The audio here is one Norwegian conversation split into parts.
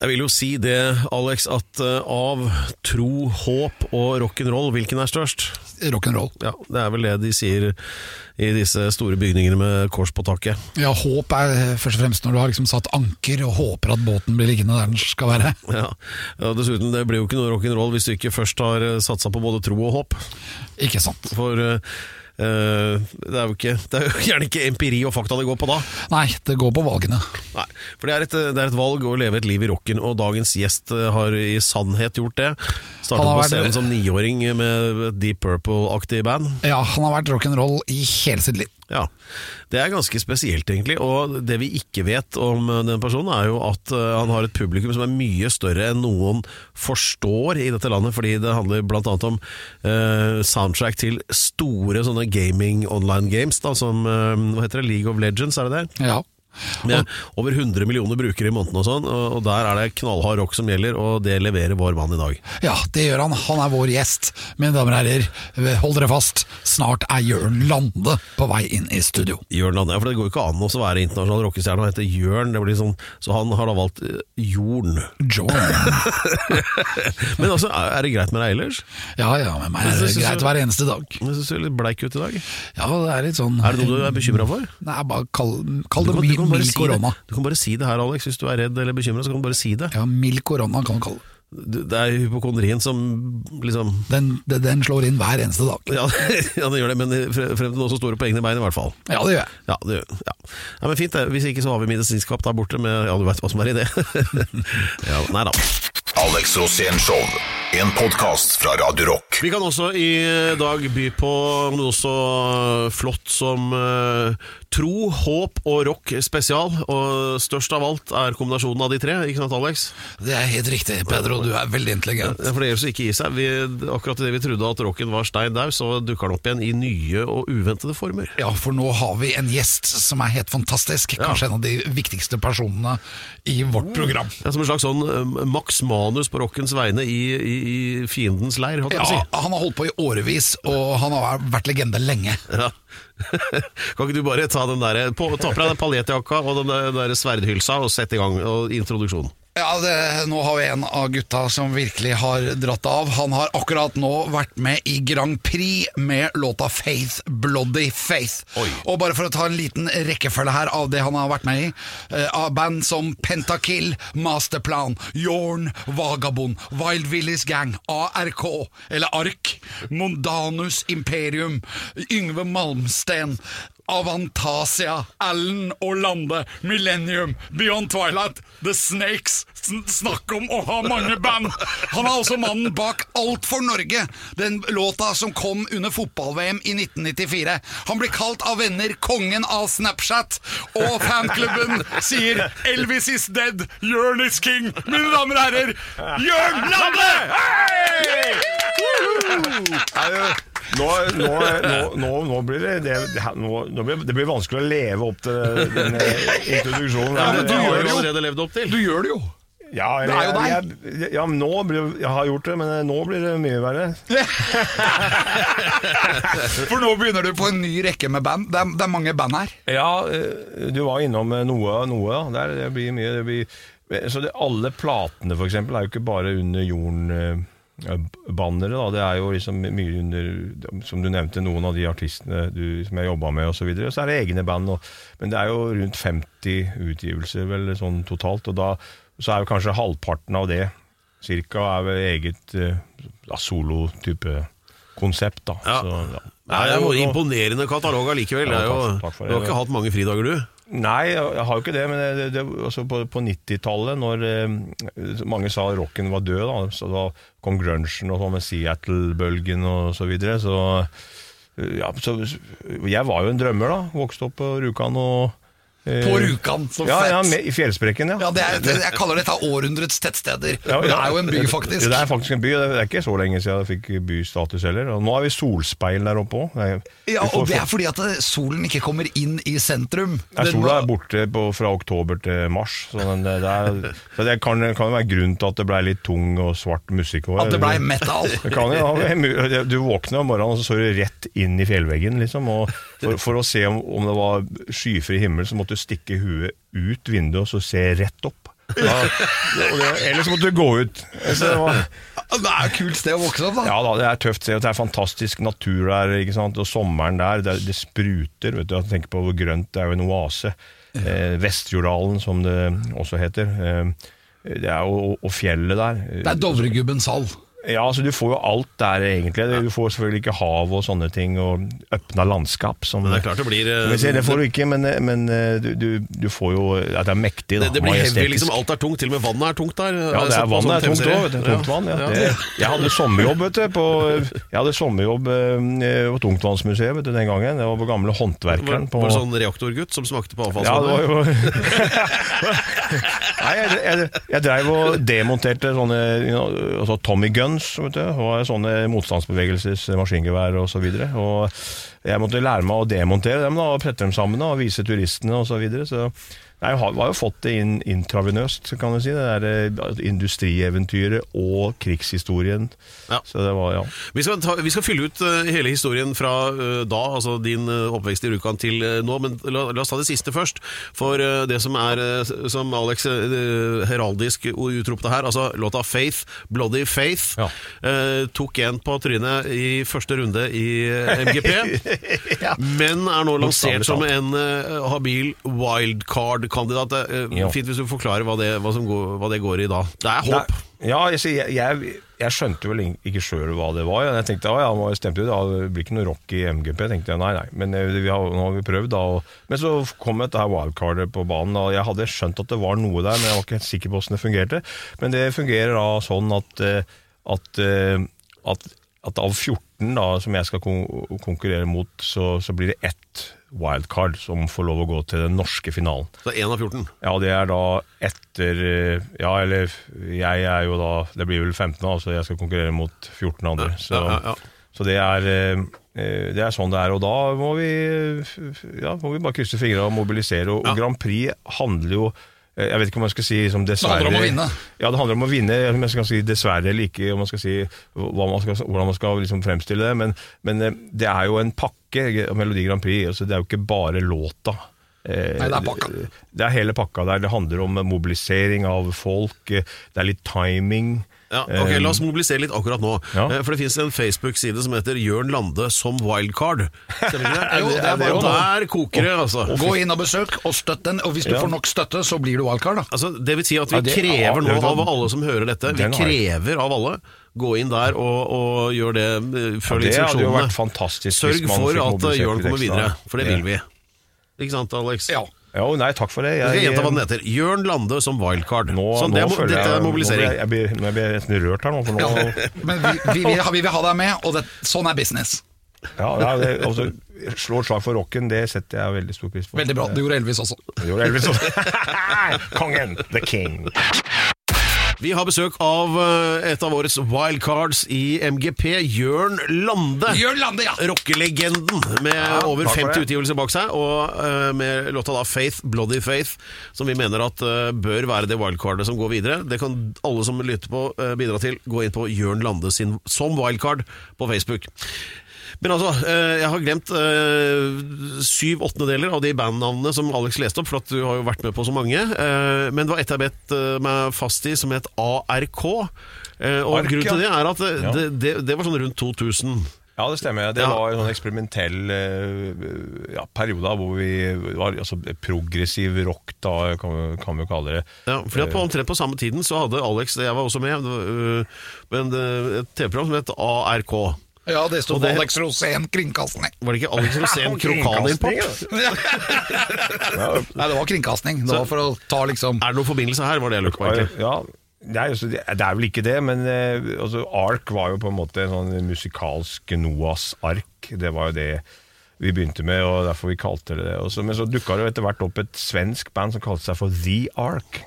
Jeg vil jo si det, Alex, at eh, av tro, håp og rock'n'roll, hvilken er størst? Rock'n'roll. Ja, Det er vel det de sier i disse store bygningene med kors på taket. Ja, håp er først og fremst når du har liksom satt anker og håper at båten blir liggende der den skal være. Ja, og Dessuten, det blir jo ikke noe rock'n'roll hvis du ikke først har eh, satsa på både tro og håp. Ikke sant. For eh, eh, det, er jo ikke, det er jo gjerne ikke empiri og fakta det går på da. Nei, det går på valgene. Nei, for det er, et, det er et valg å leve et liv i rocken, og dagens gjest eh, har i sannhet gjort det. Startet på vært- scenen som niåring med Deep Purple-aktig band. Ja, han har vært rock'n'roll i hele sitt liv. Ja, Det er ganske spesielt, egentlig. Og det vi ikke vet om den personen, er jo at eh, han har et publikum som er mye større enn noen forstår i dette landet, fordi det handler bl.a. om uh, soundtrack til store sånne gaming online games, da, som uh, hva heter det, League of Legends, er det det? Ja. Med over 100 millioner brukere i måneden og sånn, og der er det knallhard rock som gjelder, og det leverer vår mann i dag. ja, det gjør han. Han er vår gjest. Mine damer og herrer, hold dere fast. Snart er Jørn Lande på vei inn i studio. Jørn Lande, ja, for det går jo ikke an å være internasjonal rockestjerne og hete Jørn, det blir sånn, så han har da valgt eh, Jorn. Jorn. Men altså, er det greit med deg ellers? Ja ja, med meg er det greit hver eneste dag. Jeg synes du ser litt bleik ut i dag. Ja, det er litt sånn Er det noe du er bekymra for? Nei, bare kall, kall det mild, kan mild si korona. det. du kan bare si det her, Alex. Hvis du er redd eller bekymra, så kan du bare si det. Ja, mild korona kan du kalle det. Det er hypokondrien som liksom Den, den, den slår inn hver eneste dag. ja, ja, det gjør det, men frem til nå så står du på egne bein, i hvert fall. Ja, det gjør jeg. Ja, det gjør ja. ja, men Fint, det. Hvis ikke så har vi medisinskap der borte med Ja, du veit hva som er i det. ja, nei da. Alex Rosén Show. En podkast fra Radio Rock. Vi kan også i dag by på noe så flott som eh, tro, håp og rock spesial. Og størst av alt er kombinasjonen av de tre, ikke sant Alex? Det er helt riktig, Pedro. Du er veldig intelligent. Ja, For det gjør så ikke gi seg. Vi, akkurat idet vi trodde at rocken var stein daud, så dukker den opp igjen i nye og uventede former. Ja, for nå har vi en gjest som er helt fantastisk. Kanskje en av de viktigste personene i vårt program. Ja, som en slags sånn eh, Max Manus på rockens vegne i, i, i fiendens leir, holdt jeg Ja, på å si. Han har holdt på i årevis, og han har vært legende lenge. Ja. kan ikke du bare ta den der, på, ta på deg den paljettjakka og den der, der sverdhylsa og sette i gang og introduksjonen? Ja, det, Nå har vi en av gutta som virkelig har dratt av. Han har akkurat nå vært med i Grand Prix med låta 'Faith Bloody Faith'. Oi. Og bare for å ta en liten rekkefølge her av det han har vært med i. eh, av band som Pentakill, Masterplan, Jorn, Vagabond, Wild Willies Gang, ARK, eller ARK, Mondanus Imperium, Yngve Malmsten. Avantasia, Allen og Lande, Millennium, Beyond Twilight, The Snakes. Sn snakk om å ha mange band! Han er også mannen bak Alt for Norge, den låta som kom under fotball-VM i 1994. Han blir kalt av venner kongen av Snapchat, og fanklubben sier 'Elvis is dead, Jørn is king'. Mine damer og herrer, Jørn Lande! Nå, nå, nå, nå, nå blir det det, blir, det blir vanskelig å leve opp til den eh, introduksjonen. Ja, men du har gjør det jo. allerede levd opp til. Du gjør det jo. ja, jeg, deg. Jeg, ja, nå blir, jeg har gjort det, men eh, nå blir det mye verre. For nå begynner du på en ny rekke med band. Det er, det er mange band her. Ja, eh, du var innom noe noe, noe. Der, det blir mye det blir, Så det, alle platene, eksempel, er jo ikke bare under jorden bannere, da. Det er jo liksom mye under Som du nevnte, noen av de artistene du, som jeg jobba med, osv. Så, videre. så er det egne band. Og, men det er jo rundt 50 utgivelser vel sånn totalt. Og da så er jo kanskje halvparten av det cirka er vel eget eh, ja, solo-type konsept, da. Ja. Så, ja. Det er jo imponerende katalog allikevel. Ja, takk- takk for du har ikke hatt mange fridager, du? Nei, jeg har jo ikke det, men det, det, altså på, på 90-tallet, når eh, mange sa rocken var død, da, så da kom grunchen og sånn med Seattle-bølgen og så videre, så, ja, så Jeg var jo en drømmer, da. Vokste opp på Rjukan og På Rjukan, så Ja, fett. ja, med, i fjellsprekken, ja. Ja, det er, det, jeg kaller dette århundrets tettsteder. Ja, Det er jo en by, faktisk. Det er faktisk en by. Det er ikke så lenge siden jeg fikk bystatus heller. Og nå har vi solspeil der oppe òg. Ja, og det er fordi at eh, solen ikke kommer inn i sentrum. Ja, Sola er borte på, fra oktober til mars. Så, den, det, er, så det kan, kan jo være grunn til at det ble litt tung og svart musikk. også. At det ble metal. Det kan ja, du våkner om morgenen og så står du rett inn i fjellveggen. Liksom, og for, for å se om, om det var skyfri himmel, så måtte du stikke huet ut vinduet og så se rett opp. Ja, og ellers måtte du gå ut. Så det var, Det er et kult sted å vokse opp, da. ja da, det er tøft sted. Det er fantastisk natur der, ikke sant? og sommeren der, det, det spruter. vet du, Jeg tenker på hvor grønt det er jo en oase. Eh, Vestjordalen, som det også heter. Eh, det er jo, og fjellet der. Det er Dovregubbens hall. Ja, altså Du får jo alt der, egentlig. Du får selvfølgelig ikke hav og sånne ting, og åpna landskap. Som, Men det er klart det blir eh, Men Det får du ikke, men, men eh, du, du, du får jo at det er mektig. da, det, det blir heavy, liksom. Alt er tungt. Til og med vannet er tungt der. Ja, det er vannet er tungt òg. Tungt vann, ja. Ja. Det, jeg hadde sommerjobb vet du, på, jeg hadde sommerjobb eh, på Tungtvannsmuseet vet du, den gangen. Det var på gamle håndverkeren. på... var det sånn reaktorgutt som smakte på Ja, det var avfallsvannet? jo Nei, jeg, jeg, jeg dreiv og demonterte sånne you know, altså Tommy Guns, vet du. Og sånne motstandsbevegelses maskingevær og så videre. Og jeg måtte lære meg å demontere dem da, og prette dem sammen da, og vise turistene og så videre. Så Nei, vi har, har jo fått det inn intravenøst, kan du si. Det der eh, industrieventyret og krigshistorien. Ja. Så det var, ja. Vi skal, ta, vi skal fylle ut eh, hele historien fra eh, da, altså din oppvekst i Rjukan til nå, men la, la oss ta det siste først. For det som er, som Alex heraldisk utropte her, altså låta 'Faith', 'Bloody Faith', Ja. eh, tok en på trynet i første runde i MGP, MGP, men er nå lansert som en habil habil wildcard-kandidat. Det er Fint hvis du forklarer hva det, hva, som går, hva det går i da. Det er håp. Nei, Ja, jeg, jeg, jeg, jeg skjønte vel ikke sjøl hva det var. Jeg tenkte ja, jeg stemte ut, ja, det blir ikke noe rock i MGP. tenkte jeg, nei, nei, Men eh, vi har, nå har vi prøvd, da. Og, men så kom dette her wildcardet på banen. og Jeg hadde skjønt at det var noe der, men jeg var ikke helt sikker på hvordan det fungerte. Men det fungerer da sånn at, eh, at, eh, at, at av 14 da, som jeg skal konkurrere mot, så, så blir det ett wildcard som får lov å gå til den norske finalen. Så én av 14. Ja, det er da etter Ja, eller jeg er jo da Det blir vel 15, da, så jeg skal konkurrere mot 14 andre. Så, Ja, ja, ja. så det er eh, eh, det er sånn det er, og da må vi Ja, må vi bare krysse fingrene og mobilisere. Og, Ja. og Grand Prix handler jo eh, jeg vet ikke om man skal si som dessverre handler om å vinne. Ja, det handler om å vinne. Om jeg skal si dessverre eller ikke, om man skal si hva man skal, hvordan man skal liksom fremstille det. Men, men det er jo en pakke, Melodi Grand Prix. Altså, det er jo ikke bare låta. Eh, Nei, det er pakka. Det er hele pakka der. Det handler om mobilisering av folk. eh, Det er litt timing. Ja, ok, La oss mobilisere litt akkurat nå. Ja. Eh, For Det finnes en Facebook-side som heter Jørn Lande som wildcard. Stemmer ikke det? Jo, det er bare Der koker det, altså. Gå inn og besøk, og støtt den. Og hvis du Ja. får nok støtte, så blir du wildcard, da. Altså, det vil si at vi Ja, det- ja, krever nå av alle som hører dette, vi krever av alle gå inn der og, og gjør det, før følg det hadde jo vært instruksjonene. fantastisk Sørg hvis man for fikk at eh, Jørn kommer videre, for det vil vi. Ikke sant, Alex? Ja. Jo, nei, takk for det. Jeg skal Jeg- gjenta hva den heter. Jørn Lande som wildcard. Nå, sånn, nå det, føler dette jeg, er mobilisering. Nå jeg, jeg, blir, nesten rørt her nå, for nå Men vi, vi, vil, vi vil ha deg med, og det, sånn er business. ja, ja, det, altså, Slå et slag for rocken, det setter jeg veldig stor pris på. Veldig bra. Det gjorde Elvis også. Det gjorde Elvis også. Kongen! The king. Vi har besøk av eh, et av årets wildcards i MGP, Jørn Lande. Jørn Lande, ja! Rockelegenden med over 50 utgivelser bak seg, og uh, med låta da Faith, Bloody Faith, som vi mener at uh, bør være det wildcardet som går videre. Det kan alle som lytter på uh, bidra til. Gå inn på Jørn Lande sin som wildcard på Facebook. Men altså, eh, jeg har glemt eh, syv åttendedeler av de bandnavnene som Alex leste opp, for at du har jo vært med på så mange. Eh, Men det var ett jeg bet meg fast i, som het ARK. Og Ark, grunnen til det er at det, det, det, var sånn rundt 2000. Ja, det stemmer. Det Ja. var en sånn eksperimentell ja, periode hvor vi var altså, progressiv rock, da, kan, vi- kan vi jo kalle det. Ja, fordi at på Omtrent på samme tiden så hadde Alex, jeg var også med, men et TV-program som het ARK. Ja, det sto det- Alex Rosén Kringkastning. Var det ikke Alex Rosén Krokan-import? Nei, det var kringkasting. Det var for å ta liksom Er det noen forbindelse her, var det jeg lurte på egentlig. Ja, Nei, altså, det, er vel ikke det, men eh, altså, Ark var jo på en måte en sånn musikalsk Noas ark. Det var jo det vi begynte med, og derfor vi kalte det det. Også. men så dukka det jo etter hvert opp et svensk band som kalte seg for The Ark.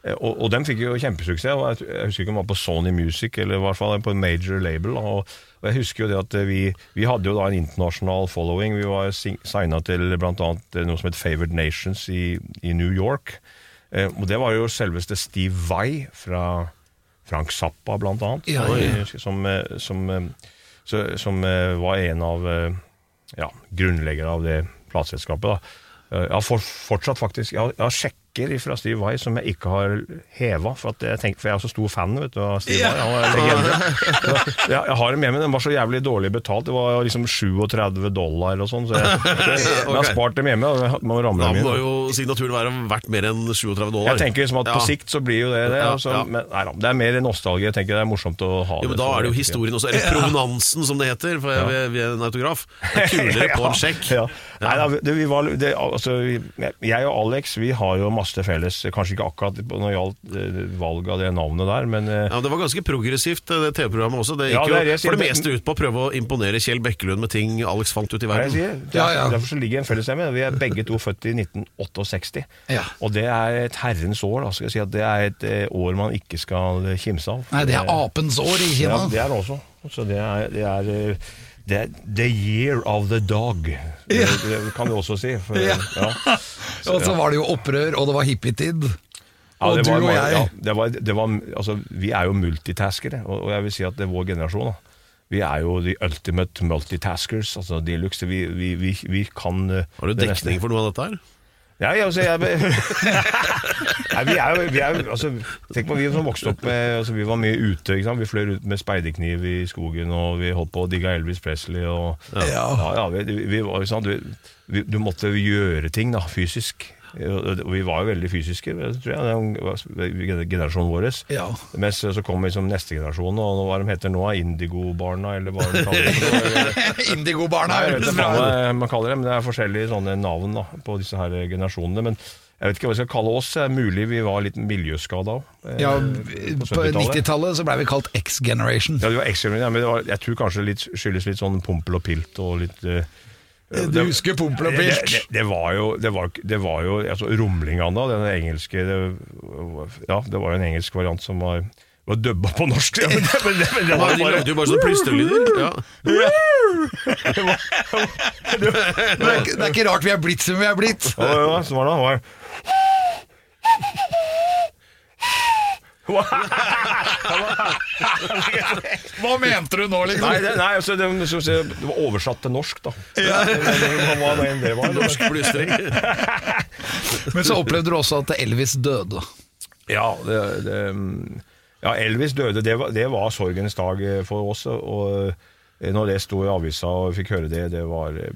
Eh, Og, og den fikk jo kjempesuksess. Jeg husker ikke om det var på Sony Music eller i hvert fall på en major label. Og, og jeg husker jo det at vi, vi hadde jo da en internasjonal following. Vi var signa til bl.a. noe som het Favored Nations i, i New York. Eh, og det var jo selveste Steve Vai fra Frank Zappa, blant annet. Ja, ja. Som, som, som, eh, som eh, var en av eh, ja, grunnleggere av det plateselskapet. Eh, Jeg har for, fortsatt faktisk Jeg har, jeg har sjekker fra Steve Vai som jeg ikke har heva, for, at jeg, tenker, for jeg er så stor fan vet du, av Steve Vai. Han er legende. Så jeg, jeg har dem med, men den var så jævlig dårlig betalt. Det var liksom 37 dollar og sånn, så jeg, jeg, jeg har spart dem hjemme. og jeg må ramle Da må jo signaturen være verdt mer enn 37 dollar. Jeg tenker liksom at på Ja. sikt så blir jo det det. Altså, ja. Men nei det er mer nostalgi. Jeg tenker det er morsomt å ha Jo, men det. Da er det jo historien også, eller provenansen som det heter, for ved, ved en autograf. Det er kulere på en sjekk. Nei, da, det, vi var, det, altså, jeg og Alex vi har jo masse til felles. Kanskje ikke akkurat på- når gjaldt eh, valg av det navnet der, men eh, Ja, Det var ganske progressivt, det TV-programmet også. Det gikk ja, er det jo for det meste ut på å prøve å imponere Kjell Bekkelund med ting Alex fant ut i verden. sier, det Ja, er, ja. Derfor så ligger en fellesstemme. Vi er begge to født i 1968. Ja. Og det er et herrens år. Da, skal jeg si at Det er et eh, år man ikke skal eh, kimse av. Nei, det er apens år i Kina. Ja, det er det også. Så det er, det er det er The year of the dog. Det, det kan du også si. For, Ja. ja. Og så var det jo opprør, og det var hippietid. Ja, Og det du var, og jeg. Ja, det var, det var, altså, vi er jo multitaskere, og, og jeg vil si at det er vår generasjon. Da. Vi er jo the ultimate multitaskers, altså de luxe. Vi, vi, vi, vi kan eh, Har du dekning for noe av dette her? Ja, ja, altså, jeg, Nei, vi er jo, vi er, jo- altså, Tenk på vi som vokste opp med altså, Vi var mye ute. Ikke sant? Vi fløy ut med speiderkniv i skogen, og vi holdt på å digge Elvis Presley. Og, ja. Ja, vi, vi var, ikke sant? Vi, du måtte gjøre ting da, fysisk. Vi var jo veldig fysiske, tror jeg, den generasjonen vår. Ja. Mens så kom liksom neste generasjon, og hva de heter nå, Indigo-barna, eller hva de kaller for. Indigo-barna høres bra ut. man kaller det, men det er forskjellige sånne navn da, på disse her generasjonene. Men jeg vet ikke hva vi skal kalle oss. Det er mulig vi var litt miljøskada òg. Ja, på 90-tallet så blei vi kalt X-generation. Ja, det var ekstra, ja, men det var, jeg tror kanskje det skyldes litt sånn pompel og pilt og litt eh, Du husker Pompel og Pilt? det, det, det var jo, det var, det var jo altså, Rumlinganda, den engelske det, Ja, det var jo en engelsk variant som var, var dubba på norsk. Ja, men, det- men, men det var bare jo bare sånne plystrelyder. Ja. Det er, ikke- det er ikke rart vi er blitt som vi er blitt. Ja, ja, så var det, var Hva mente du nå, liksom? Nei, det, nei altså, det, så, så, det var oversatt til norsk, da. Ja. Det var. Norsk plystring. Men så opplevde du også at Elvis døde. Ja, det, det, ja, Elvis døde. Det var, det var sorgens dag eh, for oss. Og eh, når det sto i avisa og vi fikk høre det, det var, eh,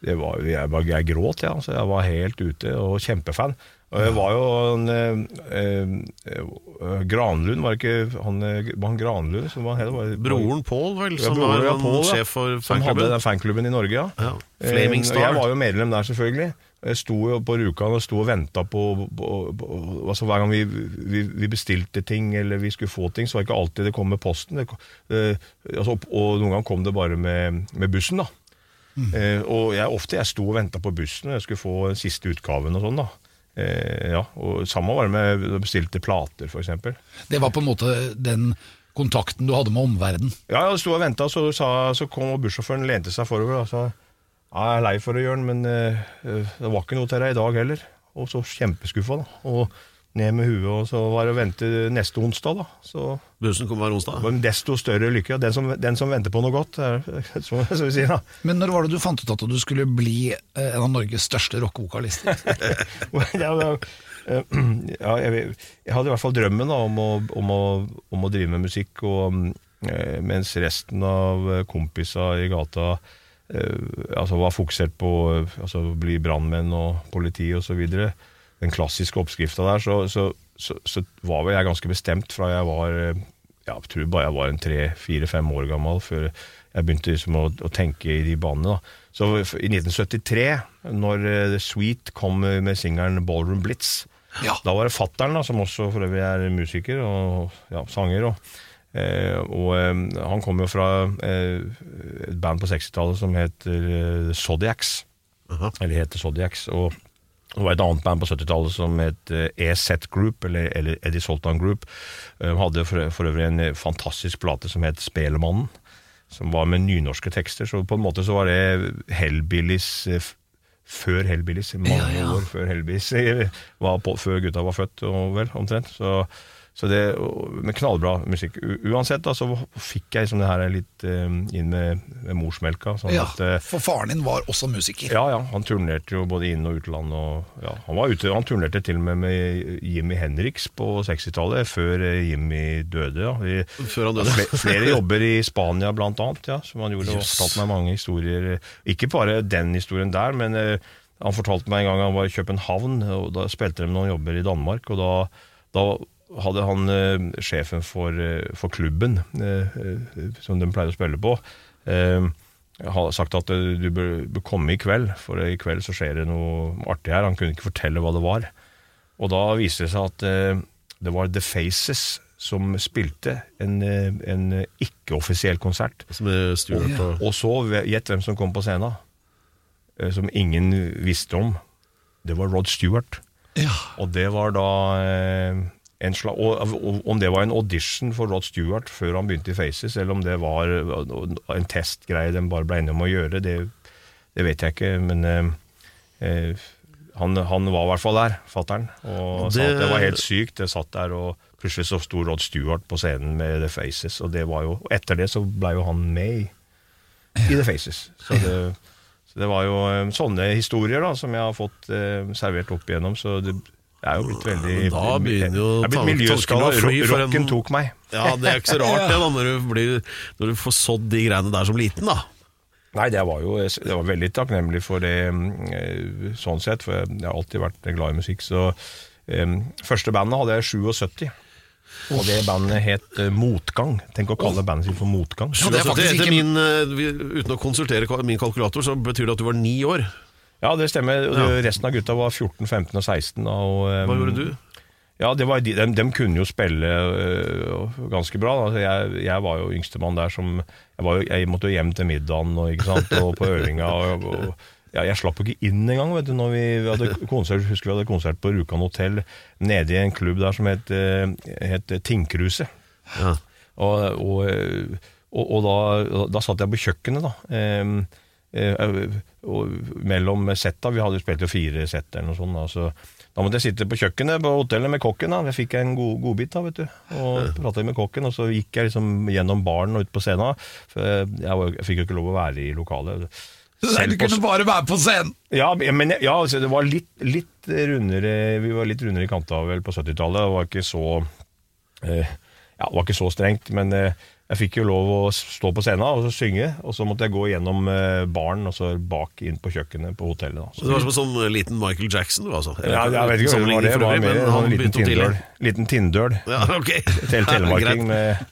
det var Jeg, jeg gråt, ja. Altså, jeg var helt ute og kjempefan. Og jeg var jo en eh, eh, Granlund, var det ikke han, eh, var han Granlund som var, var, var Broren Pål, vel, Ja, som broren, var ja, han Pål, sjef for Som hadde den fanklubben i Norge, ja. Ja, Flaming Eh, Star. Jeg var jo medlem der, selvfølgelig. Jeg sto jo på Rjukan og sto og venta på, på, på altså Hver gang vi, vi, vi bestilte ting eller vi skulle få ting, så var det ikke alltid det kom med posten. Det, kom- eh, altså, og noen ganger kom det bare med, med bussen. da. Eh, og jeg, ofte jeg sto og venta på bussen, og jeg skulle få siste utgaven og sånn. da. Eh, ja, og Samme var det med å bestilte plater, f.eks. Det var på en måte den kontakten du hadde med omverdenen. Ja, jeg sto og venta, så, så kom bussjåføren lente seg forover og sa ja, jeg er lei for det, Jørn, men eh, det var ikke noe til deg i dag heller. Og så kjempeskuffa, da. Og ned med huet, og så var det å vente neste onsdag, da. Så Bussen kom hver onsdag. var desto større lykke. Den som, den som venter på noe godt, er, som, som vi sier, da. Men når var det du fant ut at du skulle bli eh, en av Norges største rockevokalister? ja, ja, eh, jeg, jeg hadde i hvert fall drømmen da, om, å, om, å, om å drive med musikk, og, eh, mens resten av eh, kompisa i gata eh, altså var fokusert på eh, altså, å bli brannmenn og politi osv. Den klassiske oppskrifta der, så, så, så, så var vel jeg ganske bestemt fra jeg var eh, ja, jeg tror bare jeg var en tre-fire-fem år gammel før jeg begynte liksom å, å tenke i de banene. da. Så i 1973, når eh, The Sweet kom med singelen Ballroom Blitz, Ja. da var det fattern, som også for øvrig er musiker og ja, sanger, og, Eh, og eh, han kom jo fra eh, et band på 60-tallet som heter eh, Zodiacs. Eller heter Zodiacs. Og det var et annet band på 70-tallet som het eh, EZ Group, eller, eller Eddie Soltan Group. De hadde for, for øvrig en eh, fantastisk plate som het Spelemannen. Som var med nynorske tekster. Så på en måte så var det Hellbillies eh, før Hellbillies. Mange år før Hellbillies. Var på, før gutta var født, og vel, omtrent. Så, så det, med knallbra musikk. Uansett da, så fikk jeg liksom det her litt eh, inn med, med morsmelka. Sånn Ja, at, eh, for faren din var også musiker. ja, ja, han turnerte jo både inn- og utland. Og, ja, han, var ute, han turnerte til og med med Jimmy Henriks på 60-tallet, før eh, Jimmy døde. Ja. I, Før han døde. Fle- Flere jobber i Spania, blant annet, ja, som han gjorde. Og fortalte meg mange historier. Ikke bare den historien der, men han fortalte meg en gang han var i København, og da spilte de noen jobber i Danmark. og da, da hadde han eh, sjefen for, eh, for klubben, eh, eh, som de pleier å spille på, eh, sagt at eh, du bør, bør komme i kveld, for i kveld så skjer det noe artig her. Han kunne ikke fortelle hva det var. Og da viste det seg at eh, det var The Faces som spilte en, en ikke-offisiell konsert. Som er Stuart og Og så, gjett hvem som kom på scenen, eh, som ingen visste om. Det var Rod Stewart. Ja. Og det var da eh, en slag, og, Om det var en audition for Rod Stewart før han begynte i Faces, eller om det var en testgreie de bare ble enige om å gjøre, det, det vet jeg ikke. Men eh, eh, han, han var i hvert fall der, fattern. Og Det- det var helt sykt. Jeg satt der, og plutselig så sto Rod Stewart på scenen med The Faces. Og det var jo, og etter det så blei jo han med i, i The Faces. Så det, så det var jo eh, sånne historier da som jeg har fått eh, servert opp igjennom. Så det er jo blitt veldig Da begynner jo Jeg er blitt miljøskada. å fly for en- Rocken tok meg. Ja, det er ikke så rart det, da, når du, blir, når du får sådd de greiene der som liten, da. Nei, det var jo det var veldig takknemlig for det eh, sånn sett, for jeg har alltid vært glad i musikk. Så um, Første bandet hadde jeg 77. Og det bandet het eh, Motgang. Tenk å kalle bandet sitt for Motgang. Ja, det er faktisk ikke- min, eh, uten å konsultere min kalkulator, så betyr det at du var ni år. Ja, det stemmer. Ja. Resten av gutta var 14, 15 og 16. da, Og, um, Hva gjorde du? Ja, det var de, de, kunne jo spille uh, ganske bra. Altså, jeg, jeg var jo yngstemann der som jeg, var jo, jeg måtte jo hjem til middagen og, sant, og på øvinga. Og, og, ja, jeg slapp jo ikke inn engang. vet du, når vi, hadde konsert, husker vi hadde konsert på Rjukan hotell nede i en klubb der som het, eh, het Tinkruset. Ja. Og, og, og, og da, da satt jeg på kjøkkenet, da. Eh, og mellom setta, vi hadde jo spilt jo fire sett eller noe sånt. Da, så da måtte jeg sitte på kjøkkenet på hotellet med kokken. da, Jeg fikk en god godbit, da, vet du. Og pratet med kokken, og så gikk jeg liksom gjennom baren og ut på scenen. For jeg, var, jeg fikk jo ikke lov å være i lokalet. Nei, du kunne bare være på scenen! ja, men ja, altså, det var litt, litt rundere Vi var litt rundere i kanta vel på 70-tallet. Det var ikke så eh, Ja, det var ikke så strengt, men eh, jeg fikk jo lov å stå på scenen og så synge. Og så måtte jeg gå gjennom eh, baren og så bak inn på kjøkkenet på hotellet. Da. Så det var som en sånn liten Michael Jackson, du, altså? ja, jeg vet ikke hva det var. Det var mer en sånn liten tinndøl. Ja, ok. til telemarking med,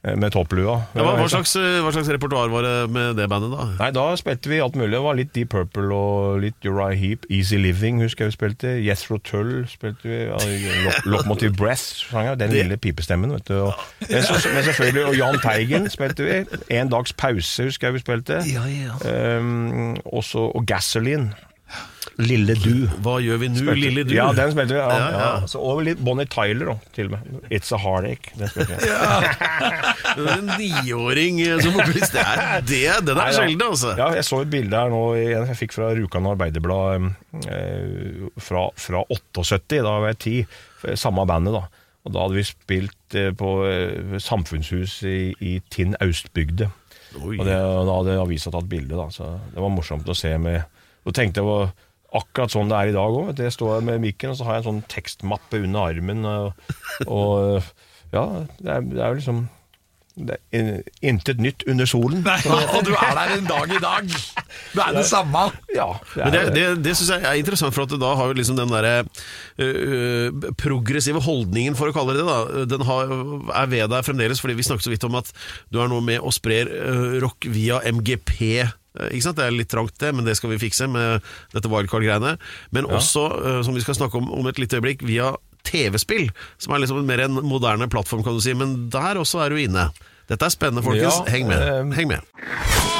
med topplua. Ja, hva, hva, slags, hva slags repertoar var det med det bandet, da? Nei, da spilte vi alt mulig. Det var litt Deep Purple og litt Uriah Heap. Easy Living husker jeg vi spilte. Jethro Tull spilte vi. Ja, Locomotive Breath sang. Den lille pipestemmen, vet du. Og, men, så, men selvfølgelig, og Jahn Teigen spilte vi. En dags pause husker jeg vi spilte. Ja, ja. Um, også, og Gasoline. Lille Du. Hva gjør vi nå, lille du? Ja, den spilte vi. Ja, Ja, ja. ja. Så, og litt Bonnie Tyler, da, til og med. It's a Heartache. Den spilte vi. En niåring eh, som vokalist, det er, det, den er sjelden, altså. Ja, jeg så et bilde her nå jeg fikk fra Rjukan Arbeiderblad eh, fra, fra 78, da var jeg ti. Samme bandet, da. Og da hadde vi spilt eh, på eh, Samfunnshus i, i Tinn Austbygde. Oi. Og det, da hadde avisa tatt bilde, da. Så det var morsomt å se med Og tenkte jeg var akkurat sånn det er i dag òg. Jeg står med mikken, og så har jeg en sånn tekstmappe under armen. Og, og ja, det er, det er jo liksom det er in- Intet nytt under solen. Nei, og du er der en dag i dag! Du er det samme! Ja, det Men det, er, det, det syns jeg er interessant, for at da har jo liksom den derre uh, progressive holdningen, for å kalle det det, da, den har, er ved deg fremdeles. Fordi vi snakket så vidt om at du er nå med og sprer uh, rock via MGP. Øh, Ikke sant? Det er litt trangt, det, men det skal vi fikse med dette wildcard-greiene. Men også, øh, som vi skal snakke om om et lite øyeblikk, via TV-spill, som er liksom mer en moderne plattform, kan du si. Men der også er du inne. Dette er spennende, folkens. Ja, Heng med. eh, Heng med.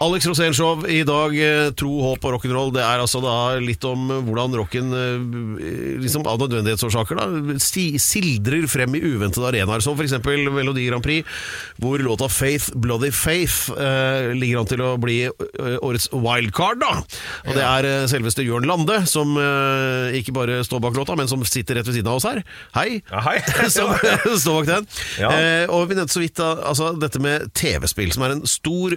Alex Rosénshow, i dag, eh, tro, håp og rock'n'roll. Det er altså da litt om eh, hvordan rocken eh, liksom av nødvendighetsårsaker da, sildrer frem i uventede arenaer, som f.eks. Melodi Grand Prix, hvor låta 'Faith Bloody Faith' eh, ligger an til å bli årets wildcard. da. Og Det er selveste Jørn Lande som eh, ikke bare står bak låta, men som sitter rett ved siden av oss her. Hei! Ja, hei. som står bak den. Ja. Eh, og vi nevnte så vidt da, altså, dette med TV-spill, som er en stor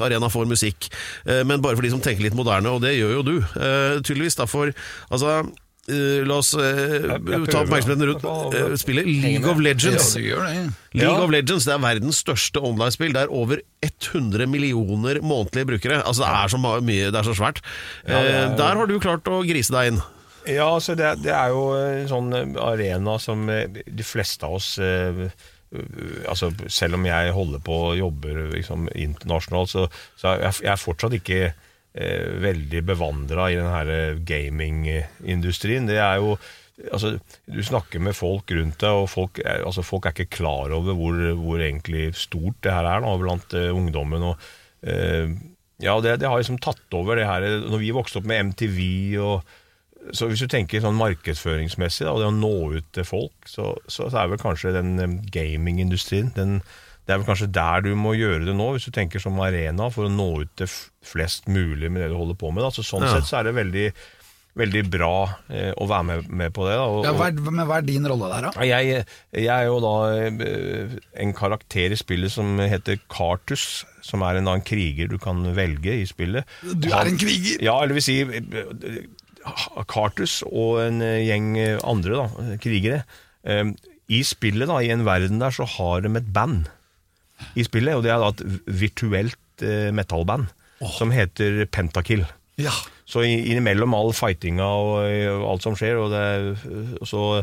lanseringsarena for musikk. Eh, men bare for de som tenker litt moderne, og det gjør jo du, eh, tydeligvis. Derfor, altså eh, La oss eh, ta oppmerksomheten rundt eh, spillet League of Legends. Ja. League of Legends det er verdens største online-spill. Det er over 100 millioner månedlige brukere. Altså Det er så mye, det er så svært. er Eh, Der har du klart å grise deg inn. Ja, altså det, det er jo en sånn arena som de fleste av oss Altså Selv om jeg holder på og jobber liksom, internasjonalt, så, så jeg, jeg er fortsatt ikke eh, veldig bevandra i den eh, gamingindustrien. Det er jo Altså, du snakker med folk rundt deg, og folk altså, folk er ikke klar over hvor, hvor egentlig stort det her er nå, blant uh, ungdommen. Og, uh, ja, det, det har liksom tatt over det her Når vi vokste opp med MTV og så hvis du tenker sånn markedsføringsmessig, da, og det å nå ut til folk, så, så er vel kanskje den gamingindustrien den, Det er vel kanskje der du må gjøre det nå, hvis du tenker som arena for å nå ut til flest mulig med det du holder på med. Da. Så sånn Ja. sett så er det veldig, veldig bra eh, å være med, med på det. Da. Og, Ja, hva er, men hva er din rolle der, da? Jeg, jeg er jo da eh, en karakter i spillet som heter Cartus, som er en, da, en kriger du kan velge i spillet. Du er en kriger? Ja, eller vil si eh, Cartus og en eh, gjeng eh, andre da, krigere. Eh, I spillet, da, i en verden der, så har de et band i spillet, og det er da et virtuelt metallband oh. som heter Pentakill. Ja. Så innimellom all fightinga og alt som skjer, og det, så,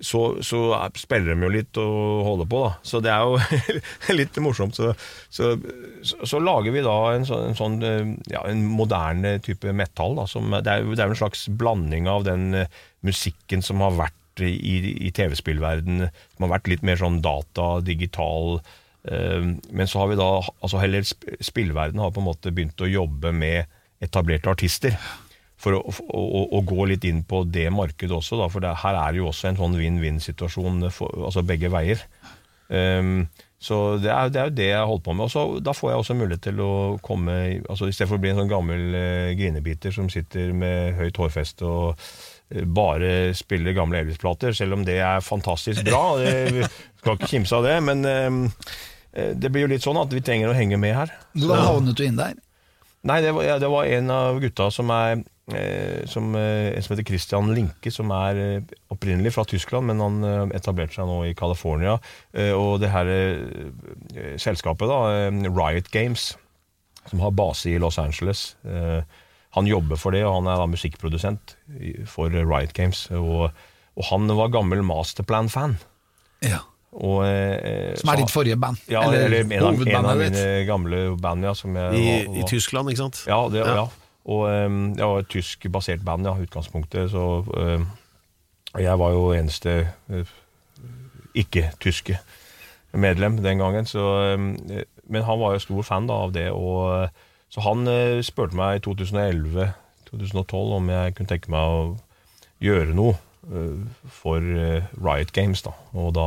så, så spiller de jo litt og holder på, da. Så det er jo litt morsomt. Så, så, så, så lager vi da en sånn, en, sånn, eh, ja, en moderne type metall. Da, som, det, er, det er en slags blanding av den eh, musikken som har vært i, i TV-spillverdenen, som har vært litt mer sånn data, digital. eh, Men så har vi da, altså heller spillverdenen har på en måte begynt å jobbe med etablerte artister. For å, å, å, gå litt inn på det markedet også, da, for det, her er det jo også en sånn vinn-vinn-situasjon, altså begge veier. Um, så det er, det er jo det jeg holder på med. Og så, da får jeg også mulighet til å komme altså Istedenfor å bli en sånn gammel eh, grinebiter som sitter med høyt hårfeste og eh, bare spiller gamle Elvis-plater, selv om det er fantastisk bra. Det, skal ikke kimse av det, men ehm, eh, det blir jo litt sånn at vi trenger å henge med her. Hvordan havnet du inn der? Nei, det var, ja, det var en av gutta som er eh, som, eh, En som heter Christian Linke, som er eh, opprinnelig fra Tyskland, men han eh, etablerte seg nå i California. Eh, og det her eh, selskapet, da, eh, Riot Games, som har base i Los Angeles eh, Han jobber for det, og han er da musikkprodusent for Riot Games. Og, og han var gammel Masterplan-fan. Ja. Og, eh, Som er ditt forrige band? Ja, eller, en, av, en av mine gamle band, ja. Som jeg, I, var- I Tyskland, ikke sant? ja, det, Ja. ja. Og um, det var et tysk-basert band, ja, utgangspunktet. Så um, jeg var jo eneste uh, ikke-tyske medlem den gangen. Så, um, eh, men han var jo stor fan da, av det. Og, uh, så han spurte meg i 2011-2012 om jeg kunne tenke meg å gjøre noe for Riot Games. Da. Og da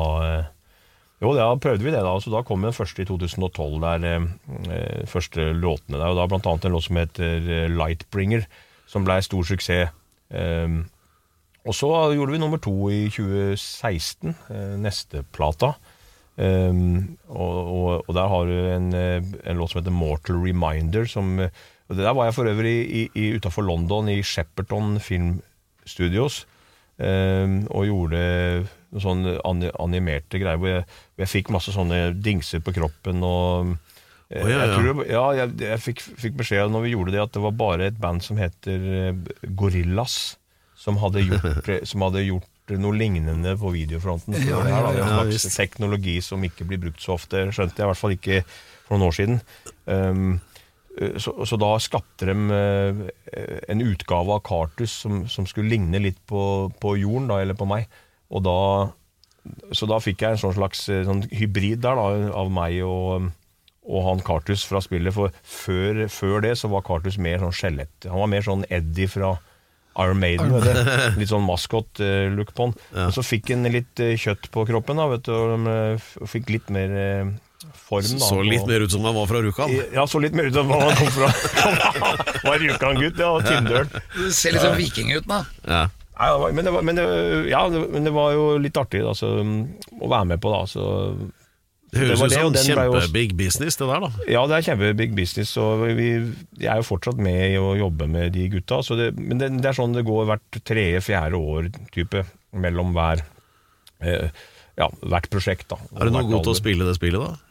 jo, da prøvde vi det, da. Så da kom den første i 2012, der eh, eh, første låtene der. Og da blant annet en låt som heter eh, Lightbringer, som ble stor suksess. Eh, og så gjorde vi nummer to i 2016, eh, neste plata. Eh, og, og, og der har du en, eh, en låt som heter Mortal Reminder, som og det Der var jeg for øvrig i, utafor London, i Shepperton Film Studios. Eh, og gjorde sånne animerte greier hvor jeg, hvor jeg fikk masse sånne dingser på kroppen og Oh, ja, ja, jeg, det, ja, jeg, jeg fikk, fikk beskjed når vi gjorde det at det var bare et band som heter eh, Gorillas som hadde gjort, eh, som hadde gjort noe lignende på videofronten. før det her, er en slags teknologi som ikke blir brukt så ofte, skjønte jeg i hvert fall ikke for noen år siden. Um, eh, så, så da skapte de eh, en utgave av Cartus som, som skulle ligne litt på, på jorden, da, eller på meg. Og da, så da fikk jeg en sånn slags eh, sånn hybrid der da, av meg og, og han Cartus fra spillet. For før, før det så var Cartus mer sånn skjelett. Han var mer sånn Eddie fra Iron Maiden. Vet du. Litt sånn maskot-look på han. Og så fikk han litt eh, kjøtt på kroppen, da, vet du, og eh, fikk litt mer eh, form. Da, Så litt mer ut som han var fra Rjukan. Ja, så litt mer ut som han kom fra. var Rjukan-gutt, ja, Tindøl. Du ser litt sånn viking ut da. Ja. Nei, det var- men, det var, men, det, ja, men det var jo litt artig da, så, å være med på. da så, Det høres ut som kjempebig business, det der, da. Ja, det er kjempe-big business, og vi, jeg er jo fortsatt med i å jobbe med de gutta. Så det, men det, det er sånn det går hvert tredje-fjerde år type mellom hver eh, ja, hvert prosjekt. da. Er du noe god til å spille det spillet, da?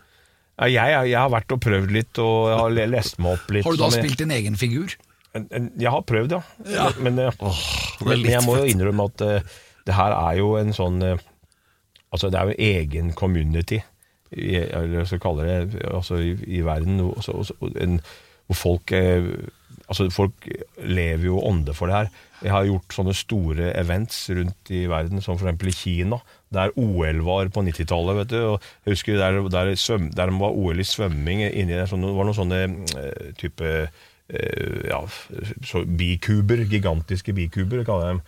Ja, jeg, jeg har vært og prøvd litt, og jeg har lest meg opp litt. Har du da spilt din egen figur? En- en- Jeg har prøvd, ja. Men, men, det er men jeg må jo innrømme at uh, det her er jo en sånn uh, Altså, det er jo egen community, i, eller jeg skal kalle det, altså i, i verden, også, også, en, hvor folk uh, Altså, folk lever jo ånde for det her. Jeg har gjort sånne store events rundt i verden, som f.eks. i Kina, der OL var på 90-tallet. vet du, og jeg husker Der, der, svøm, der var OL i svømming inni der, det var noen sånne eh, type eh, ja, så bikuber, gigantiske bikuber, kaller jeg dem,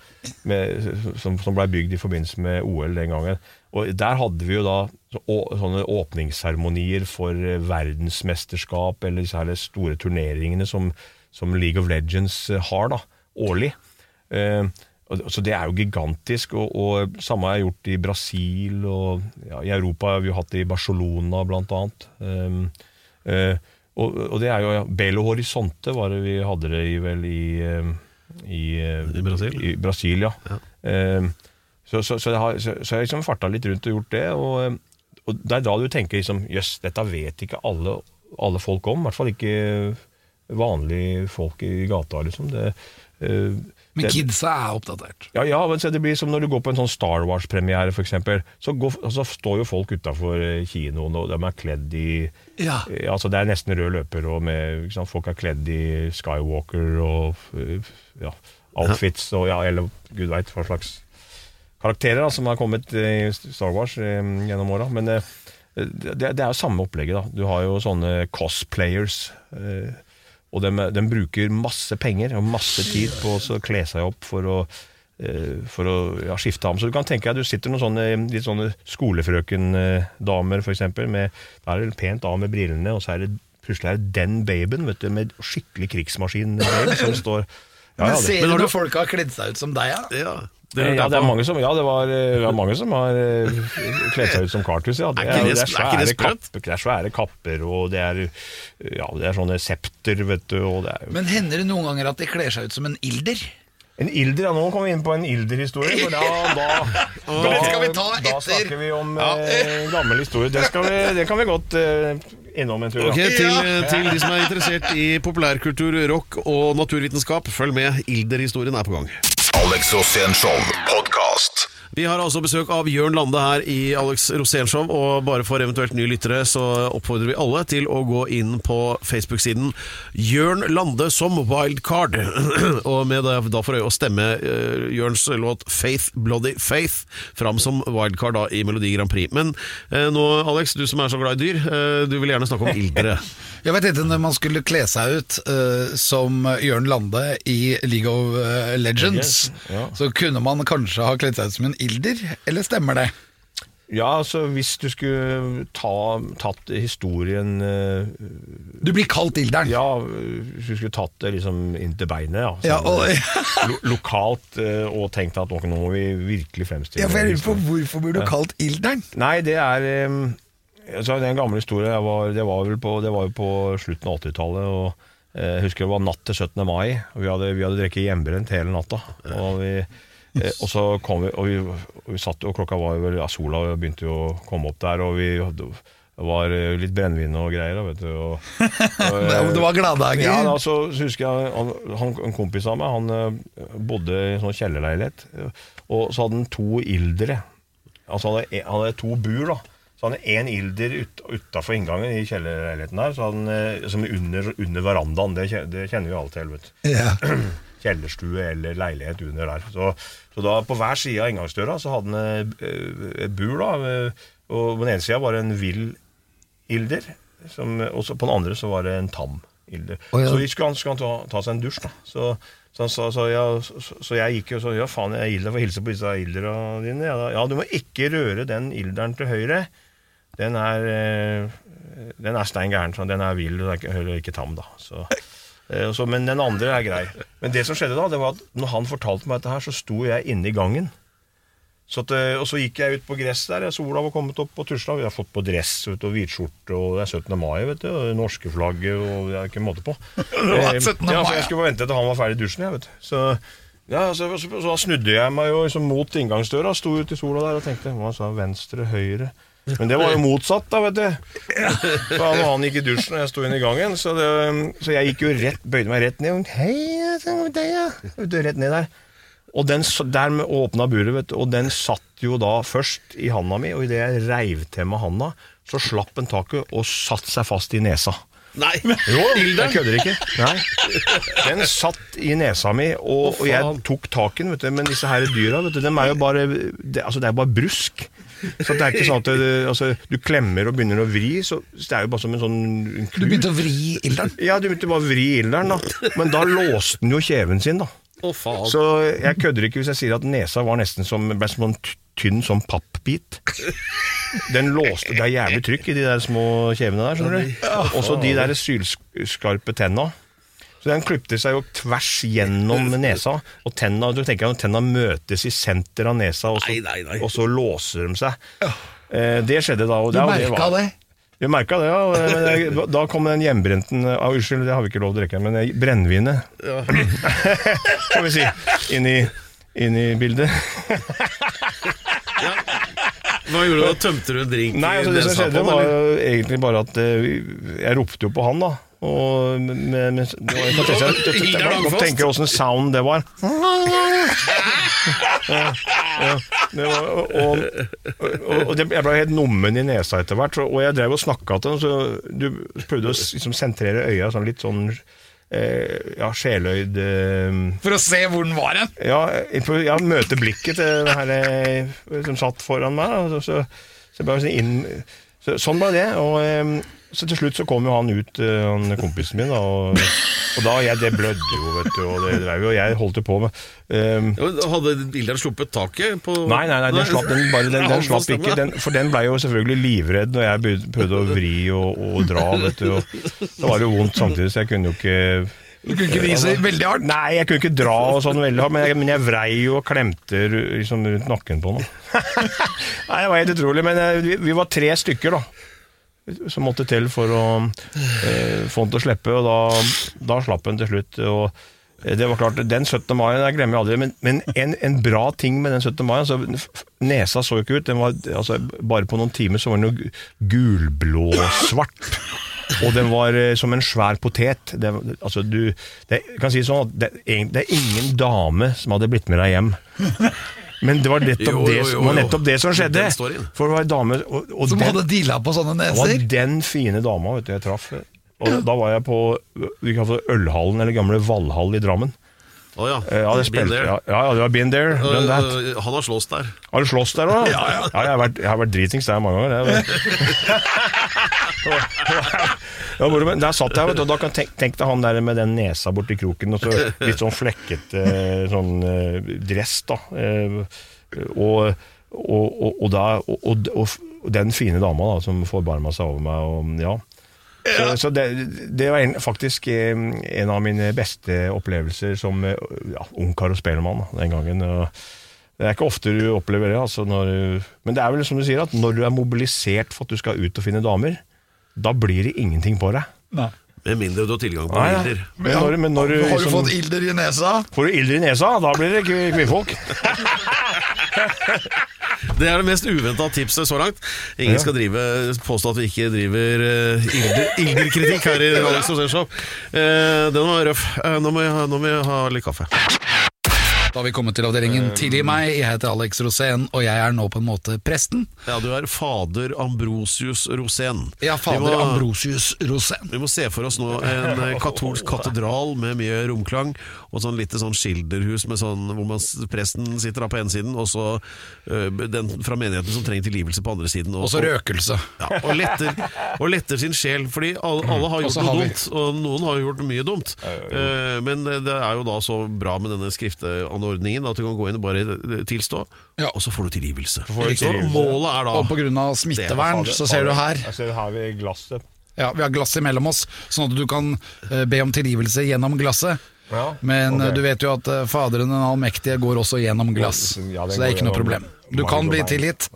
med, som, som ble bygd i forbindelse med OL den gangen. Og Der hadde vi jo da å, sånne åpningsseremonier for eh, verdensmesterskap, eller her store turneringene som, som League of Legends har da, årlig. Eh, så det er jo gigantisk, og, og samme har jeg gjort i Brasil, og ja, i Europa har vi jo hatt det i Barcelona blant annet. Um, uh, og, og det er jo ja, Belo Horizonte var det vi hadde det i vel i eh, i, I Brasil? I Brasil, ja. Um, så, så, så, jeg har, så, jeg liksom farta litt rundt og gjort det, og, og det er da du tenker liksom Jøss, dette vet ikke alle, alle folk om. I hvert fall ikke vanlige folk i gata, liksom. Det, eh, Men kidsa er oppdatert. ja, ja, men det blir som når du går på en sånn Star Wars-premiere, f.eks. Så, går, så står jo folk utafor kinoen, og de er kledd i Ja. eh, altså Det er nesten rød løper, og med, sant, folk er kledd i Skywalker og eh, ja, outfits og ja, eller gud veit hva slags karakterer da, som har kommet i Star Wars eh, gjennom åra. Men eh, det, det er jo samme opplegget. da Du har jo sånne cosplayers. Eh, og de, de bruker masse penger og masse tid på å kle seg opp for å, eh, for å ja, skifte ham. Så du kan tenke deg, du sitter noen sånne, litt sånne skolefrøkendamer, eksempel, da er det pent av med brillene, og så er det plutselig er det den babyen vet du, med skikkelig krigsmaskin som står Men ja, ser du når folk har kledd seg ut som deg, ja? Ja, ja, det er mange som, ja, det var, eh, det var mange som har eh, kledd seg ut som Cartus. Ja. Det Er er, det- det er, det svære kapper, det er svære kapper, og det er, ja, det er sånne septer, vet du. Og det er, Men hender det noen ganger at de kler seg ut som en ilder? En ilder, ja, Nå kommer vi inn på en ilder-historie. For da, da, da, da snakker vi om eh, gammel historie. Det, skal vi, det kan vi godt eh, innom en tur. Ok, til, til de som er interessert i populærkultur, rock og naturvitenskap, følg med. Ilder-historien er på gang. Alex Rosén Show podkast. Vi har altså besøk av Jørn Lande her i Alex Rosénshow, og bare for eventuelt nye lyttere så oppfordrer vi alle til å gå inn på Facebook-siden Jørn Lande som wildcard, og med det da for øye å stemme eh, Jørns låt Faith Bloody Faith fram som wildcard da i Melodi Grand Prix. Men eh, nå, Alex, du som er så glad i dyr, eh, du vil gjerne snakke om ildere. Jeg vet ikke når man skulle kle seg ut uh, som Jørn Lande i League of Legends, Legends, Ja. så kunne man kanskje ha kledd seg ut som en ilder, eller stemmer det? Ja, altså Hvis du skulle ta, tatt historien eh, Du blir kalt ilderen. Ja, hvis du skulle tatt det liksom inn til beinet, ja. Ja, og, ja. lo lokalt, eh, og tenkt at nå må vi virkelig fremstille ja, for jeg lurer på. Hvorfor blir du kalt ilderen? Nei, det er eh, altså, Det er en gammel historie. Jeg var, det, var på, det var jo på slutten av 80-tallet. og eh, Jeg husker det var natt til 17. mai. og Vi hadde, vi hadde drukket hjemmebrent hele natta. Og vi, Eh, og så kom vi, og vi, og vi satt og klokka var vel, ja, sola begynte jo å komme opp der, og vi det var eh, litt brennevin og greier, da, vet du. Og, og, eh, Det var gladdager. ja, da, så, så husker jeg han, han, En kompis av meg Han eh, bodde i en sånn kjellerleilighet, og så hadde han to ildere. Altså han hadde, han hadde to bur, da. Så han hadde én ilder ut, utafor inngangen i kjellerleiligheten der, så hadde han, som under, under verandaen. Det, det kjenner vi alle til. vet du Ja. kjellerstue eller leilighet under der. Så, så da på hver side av inngangsdøra så hadde han eh, et bur, da. eh, Og på den ene sida var det en vill ilder, som, og så på den andre så var det en tam ilder. Oh, ja. Så vi skulle, skulle han ta, ta seg en dusj, da. Så, så, sa- så, jeg, så, så jeg gikk jo sånn Ja, faen, jeg ilder, får hilse på disse ildera dine. Ja, ja, du må ikke røre den ilderen til høyre. Den er, eh, den er stein gæren. så Den er vill, og er ikke, ikke tam, da. Så, så, men den andre er grei. Men det som skjedde da, det var at når han fortalte meg dette her, så sto jeg inne i gangen. Så at, eh, og så gikk jeg ut på gress der. Sola var kommet opp på Tusla. Vi har fått på dress vet og hvitskjorte, og det er 17. mai, vet du. Og det norske flagget, og det er ikke måte på. 17. ja, så jeg skulle bare vente til han var ferdig i dusjen, jeg, vet du. Så, ja, så, så, så da snudde jeg meg jo liksom mot inngangsdøra, sto ute i sola der og tenkte hva sa venstre, høyre? Men det var jo motsatt, da, vet du. For han, han gikk i dusjen, og jeg sto inne i gangen. Så, det, så jeg gikk jo rett, bøyde meg rett ned. Hei, jeg deg, ja. Rett ned der. Og den, der med åpna buret, vet du, og den satt jo da først i handa mi, og idet jeg reiv til med handa, så slapp den taket og satte seg fast i nesa. Nei! Jo, jeg kødder ikke. Nei. Den satt i nesa mi, og, og jeg tok taken, vet du. Men disse her dyra, vet du, dem er jo bare det, Altså, det er bare brusk. Så det er ikke sånn at det, altså, du klemmer og begynner å vri, så så det er jo bare som en sånn en Du begynte å vri ilderen. Ja, du begynte bare å vri ilderen, da. Men da låste den jo kjeven sin, da. Oh, faen. Så jeg kødder ikke hvis jeg sier at nesa var nesten som, ble som en tynn som pappbit. Den låste, Det er jævlig trykk i de der små kjevene der. skjønner du? Og så de der sylskarpe tenna. Så Den klipte seg jo tvers gjennom nesa, og tenna, du tenker at tenna møtes i senter av nesa, og så, Nei, nei, nei. Og så låser de seg. Eh, det skjedde da. Og Du det, det merka det? Vi merka det, ja. Da kom den hjemmebrenten ah, Unnskyld, det har vi ikke lov til å drikke, men brennevinet ja. kan vi si, inn i, inn i bildet. Hva gjorde du da? Tømte du en drink Nei, altså Det som skjedde, var egentlig bare at eh, jeg ropte jo på han, da. Og med, med, det var, kan tenke- jeg- kan godt tenke åssen sound det var. Ja, ja, det var og, og, og, og det, jeg ble helt nummen i nesa etter hvert, og jeg drev og snakka til han, så du prøvde å liksom, sentrere øya sånn litt sånn eh, ja, sjeløyd eh, For å se hvor den var hen? ja, får- ja, møte blikket til det her eh, som satt foran meg. da, Så, så, så bare sånn inn, så, sånn var det. Og eh, så til slutt så kom jo han ut, eh, han kompisen min, da, og, og da jeg, det blødde jo, vet du, og det dreiv jo, og jeg holdt jo på med um, Ja, Hadde bilderen sluppet taket på Nei, nei, nei, den slapp, den, bare, den, den slapp ikke. Den, for den ble jo selvfølgelig livredd når jeg prøvde å vri og, og dra. vet du, og Da var det jo vondt samtidig, så jeg kunne jo ikke Du kunne ikke vise veldig hardt? Nei, jeg kunne ikke dra og sånn veldig hardt, men jeg, men jeg vrei jo og klemte liksom rundt nakken på den. Nei, det var helt utrolig, men eh, vi, vi var tre stykker da, som måtte til for å eh, få han til å slippe, og da, da slapp han til slutt. og eh, det var klart, Den 17. mai jeg glemmer jeg aldri, men, men en, en bra ting med den 17. mai altså, Nesa så jo ikke ut. den var, altså, Bare på noen timer så var den jo gu- gulblå-svart. Og den var eh, som en svær potet. Det, altså, du, det, kan si sånn at det, det er ingen dame som hadde blitt med deg hjem. Men det var nettopp, Jo, jo, det, jo, som- var jo. nettopp det som skjedde. For det var en dame og, og Som den, hadde deala på sånne neser? det var den fine dama vet du, jeg traff. Og da var jeg på det Ølhallen, eller gamle Valhall i Drammen. Oh, ja. Eh, Ja, det Been spilte, there. ja, ja, det var been there, done that. Øh, Han har slåss der. Har du slåss der òg? Ja, jeg, har vært, jeg har vært dritings der mange ganger. Ja, men der satt jeg, og da kan tenk, tenk deg han der med den nesa borti kroken, og så litt sånn flekkete sånn eh, dress, da. Eh, Og, og, og, og, da, den fine dama da, som forbarma seg over meg, og ja. Så, så det, det var en, faktisk eh, en av mine beste opplevelser som eh, ja, ungkar og spellemann den gangen. og det er ikke ofte du opplever det. Altså du- men det er vel som du sier, at når du er mobilisert for at du skal ut og finne damer, da blir det ingenting på deg. Nei. Med mindre du har tilgang på Nei, ilder. Men når, men når Har du liksom- fått ilder i nesa? Får du ilder i nesa, da blir det kvi- kvinnfolk. Det er det mest uventa tipset så langt. Ingen skal drive, påstå at vi ikke driver uh, ilder, ilderkritikk her i Alex Rosénshow. Uh, den var røff. Uh, nå, må jeg, nå må jeg ha litt kaffe. Da har vi kommet til avdelingen Tilgi meg. Jeg heter Alex Rosén, og jeg er nå på en måte presten. Ja, du er fader Ambrosius Rosén. Ja, fader må- Ambrosius Rosén. Vi må se for oss nå en katolsk katedral med mye romklang, og sånn lite sånn skilderhus med sånn, hvor man, presten sitter da på ene siden, og så øh, den fra menigheten som trenger tilgivelse på andre siden. Og så røkelse. Ja, og, letter, og letter sin sjel, fordi alle, alle har gjort noe har vi- dumt, og noen har gjort mye dumt. Uh, Men det er jo da så bra med denne skrifteanordningen at du kan gå inn og bare tilstå, Ja. og så får du tilgivelse. får du Så tilgivelse. målet er da Og av smittevern, så ser du her Jeg ser her ved glasset. Ja, Vi har glass imellom oss, sånn at du kan be om tilgivelse gjennom glasset. Ja, Men okay. du vet jo at eh, Faderen den allmektige går også gjennom glass, Ja, så det er ikke noe problem. Du kan bli tilgitt.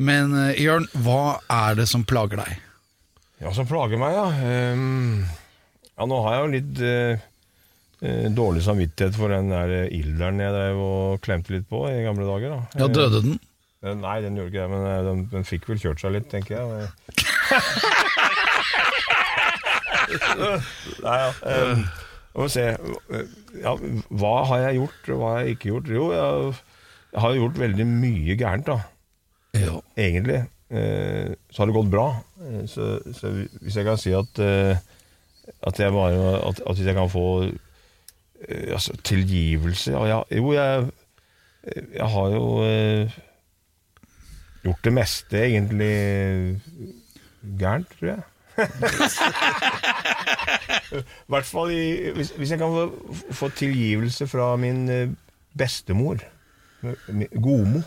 Men eh, Jørn, hva er det som plager deg? Ja, som plager meg, ja. Um, ja, nå har jeg jo litt uh, eh, dårlig samvittighet for den der eh, ilderen jeg drev og klemte litt på i gamle dager. da. Ja, døde den? Eh, Nei, den gjorde ikke det, men eh, den, den fikk vel kjørt seg litt, tenker jeg. Nei, ja. Um, vi se. Ja, hva har jeg gjort, og hva har jeg ikke gjort? Jo, jeg, jeg har gjort veldig mye gærent, da. Ja. Egentlig. Eh, så har det gått bra. Eh, så, så hvis jeg kan si at eh, at jeg bare At, at hvis jeg kan få eh, altså, tilgivelse ja, ja, Jo, jeg, jeg har jo eh, gjort det meste egentlig gærent, tror jeg. I hvert fall i, hvis, hvis jeg kan få, få tilgivelse fra min eh, bestemor. Gomo.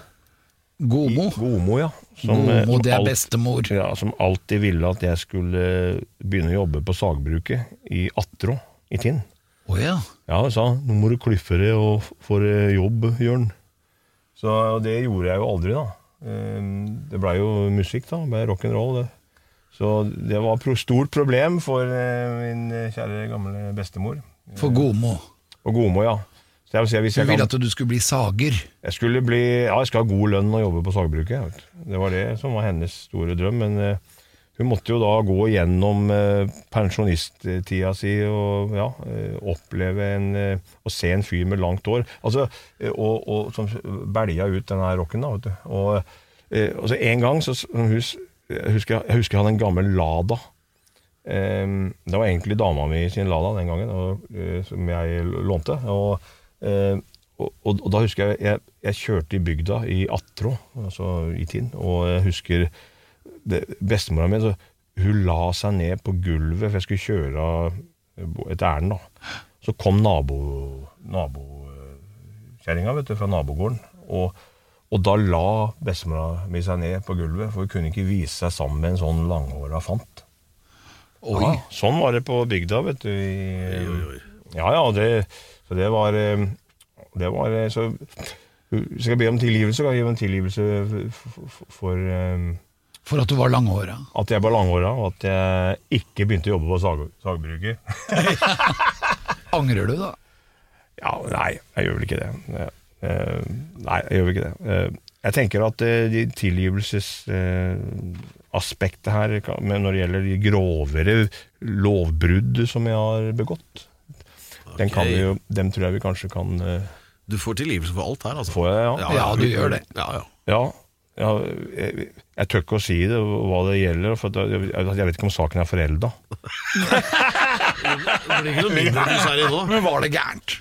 Gomo? Gomo, ja. Som, eh, Gomo, som det er alt- bestemor. Ja, som alltid ville at jeg skulle begynne å jobbe på sagbruket i Attrå i Tinn. Oh, ja. Ja, hun sa nå må du klyffe deg og få deg jobb, Jørn. Så det gjorde jeg jo aldri, da. Eh, Det blei jo musikk, da. Ble rock'n'roll. det. Så det var et stort problem for eh, min kjære gamle bestemor. For Gomo. For Gomo, ja. Så jeg vil si, hvis Hun jeg ville at du skulle bli sager. jeg skulle bli, ja, jeg skal ha god lønn og jobbe på sagbruket. vet. Det var det som var hennes store drøm. Men eh, hun måtte jo da gå gjennom eh, pensjonisttida si og ja, eh, oppleve en eh, Å se en fyr med langt hår. Altså, eh, og, og som belja ut den her rocken, da, vet du. Og, eh, og så en gang så hun jeg, husker, jeg husker jeg hadde en gammel Lada. Um, det var egentlig dama mi sin Lada den gangen, og, uh, som jeg lånte. Og, uh, og, og, da husker jeg, jeg jeg kjørte i bygda i Attrå, altså i Tinn, og jeg husker bestemora mi hun la seg ned på gulvet, for jeg skulle kjøre et ærend. Så kom nabo, nabokjerringa vet du, fra nabogården, og, og da la bestemora mi seg ned på gulvet, for hun kunne ikke vise seg sammen med en sånn langhåra fant. Oi. Ja, sånn var det på bygda, vet du. I, Ja, ja, det, så det var eh, Det var eh, Så hvis jeg be om tilgivelse, kan jeg gi om tilgivelse for, for, for eh, For at du var langhåra. at jeg var langhåra, og at jeg ikke begynte å jobbe på sag, sagbruket. Angrer du, da? Ja, nei, jeg gjør vel ikke det. Eh, Nei, jeg gjør ikke det. Eh, Jeg tenker at eh, de tilgivelsesaspektet her, når det gjelder de grovere lovbrudd som jeg har begått, den kan vi jo, dem tror jeg vi kanskje kan Du får tilgivelse for alt her, altså. få, ja. Ja, du gjør det. Ja, ja. Ja, ja jeg, jeg tør ikke å si det, hva det gjelder, for jeg, jeg vet ikke om saken er forelda. Det blir ikke noe mindre nysgjerrig nå. Men var det gærent?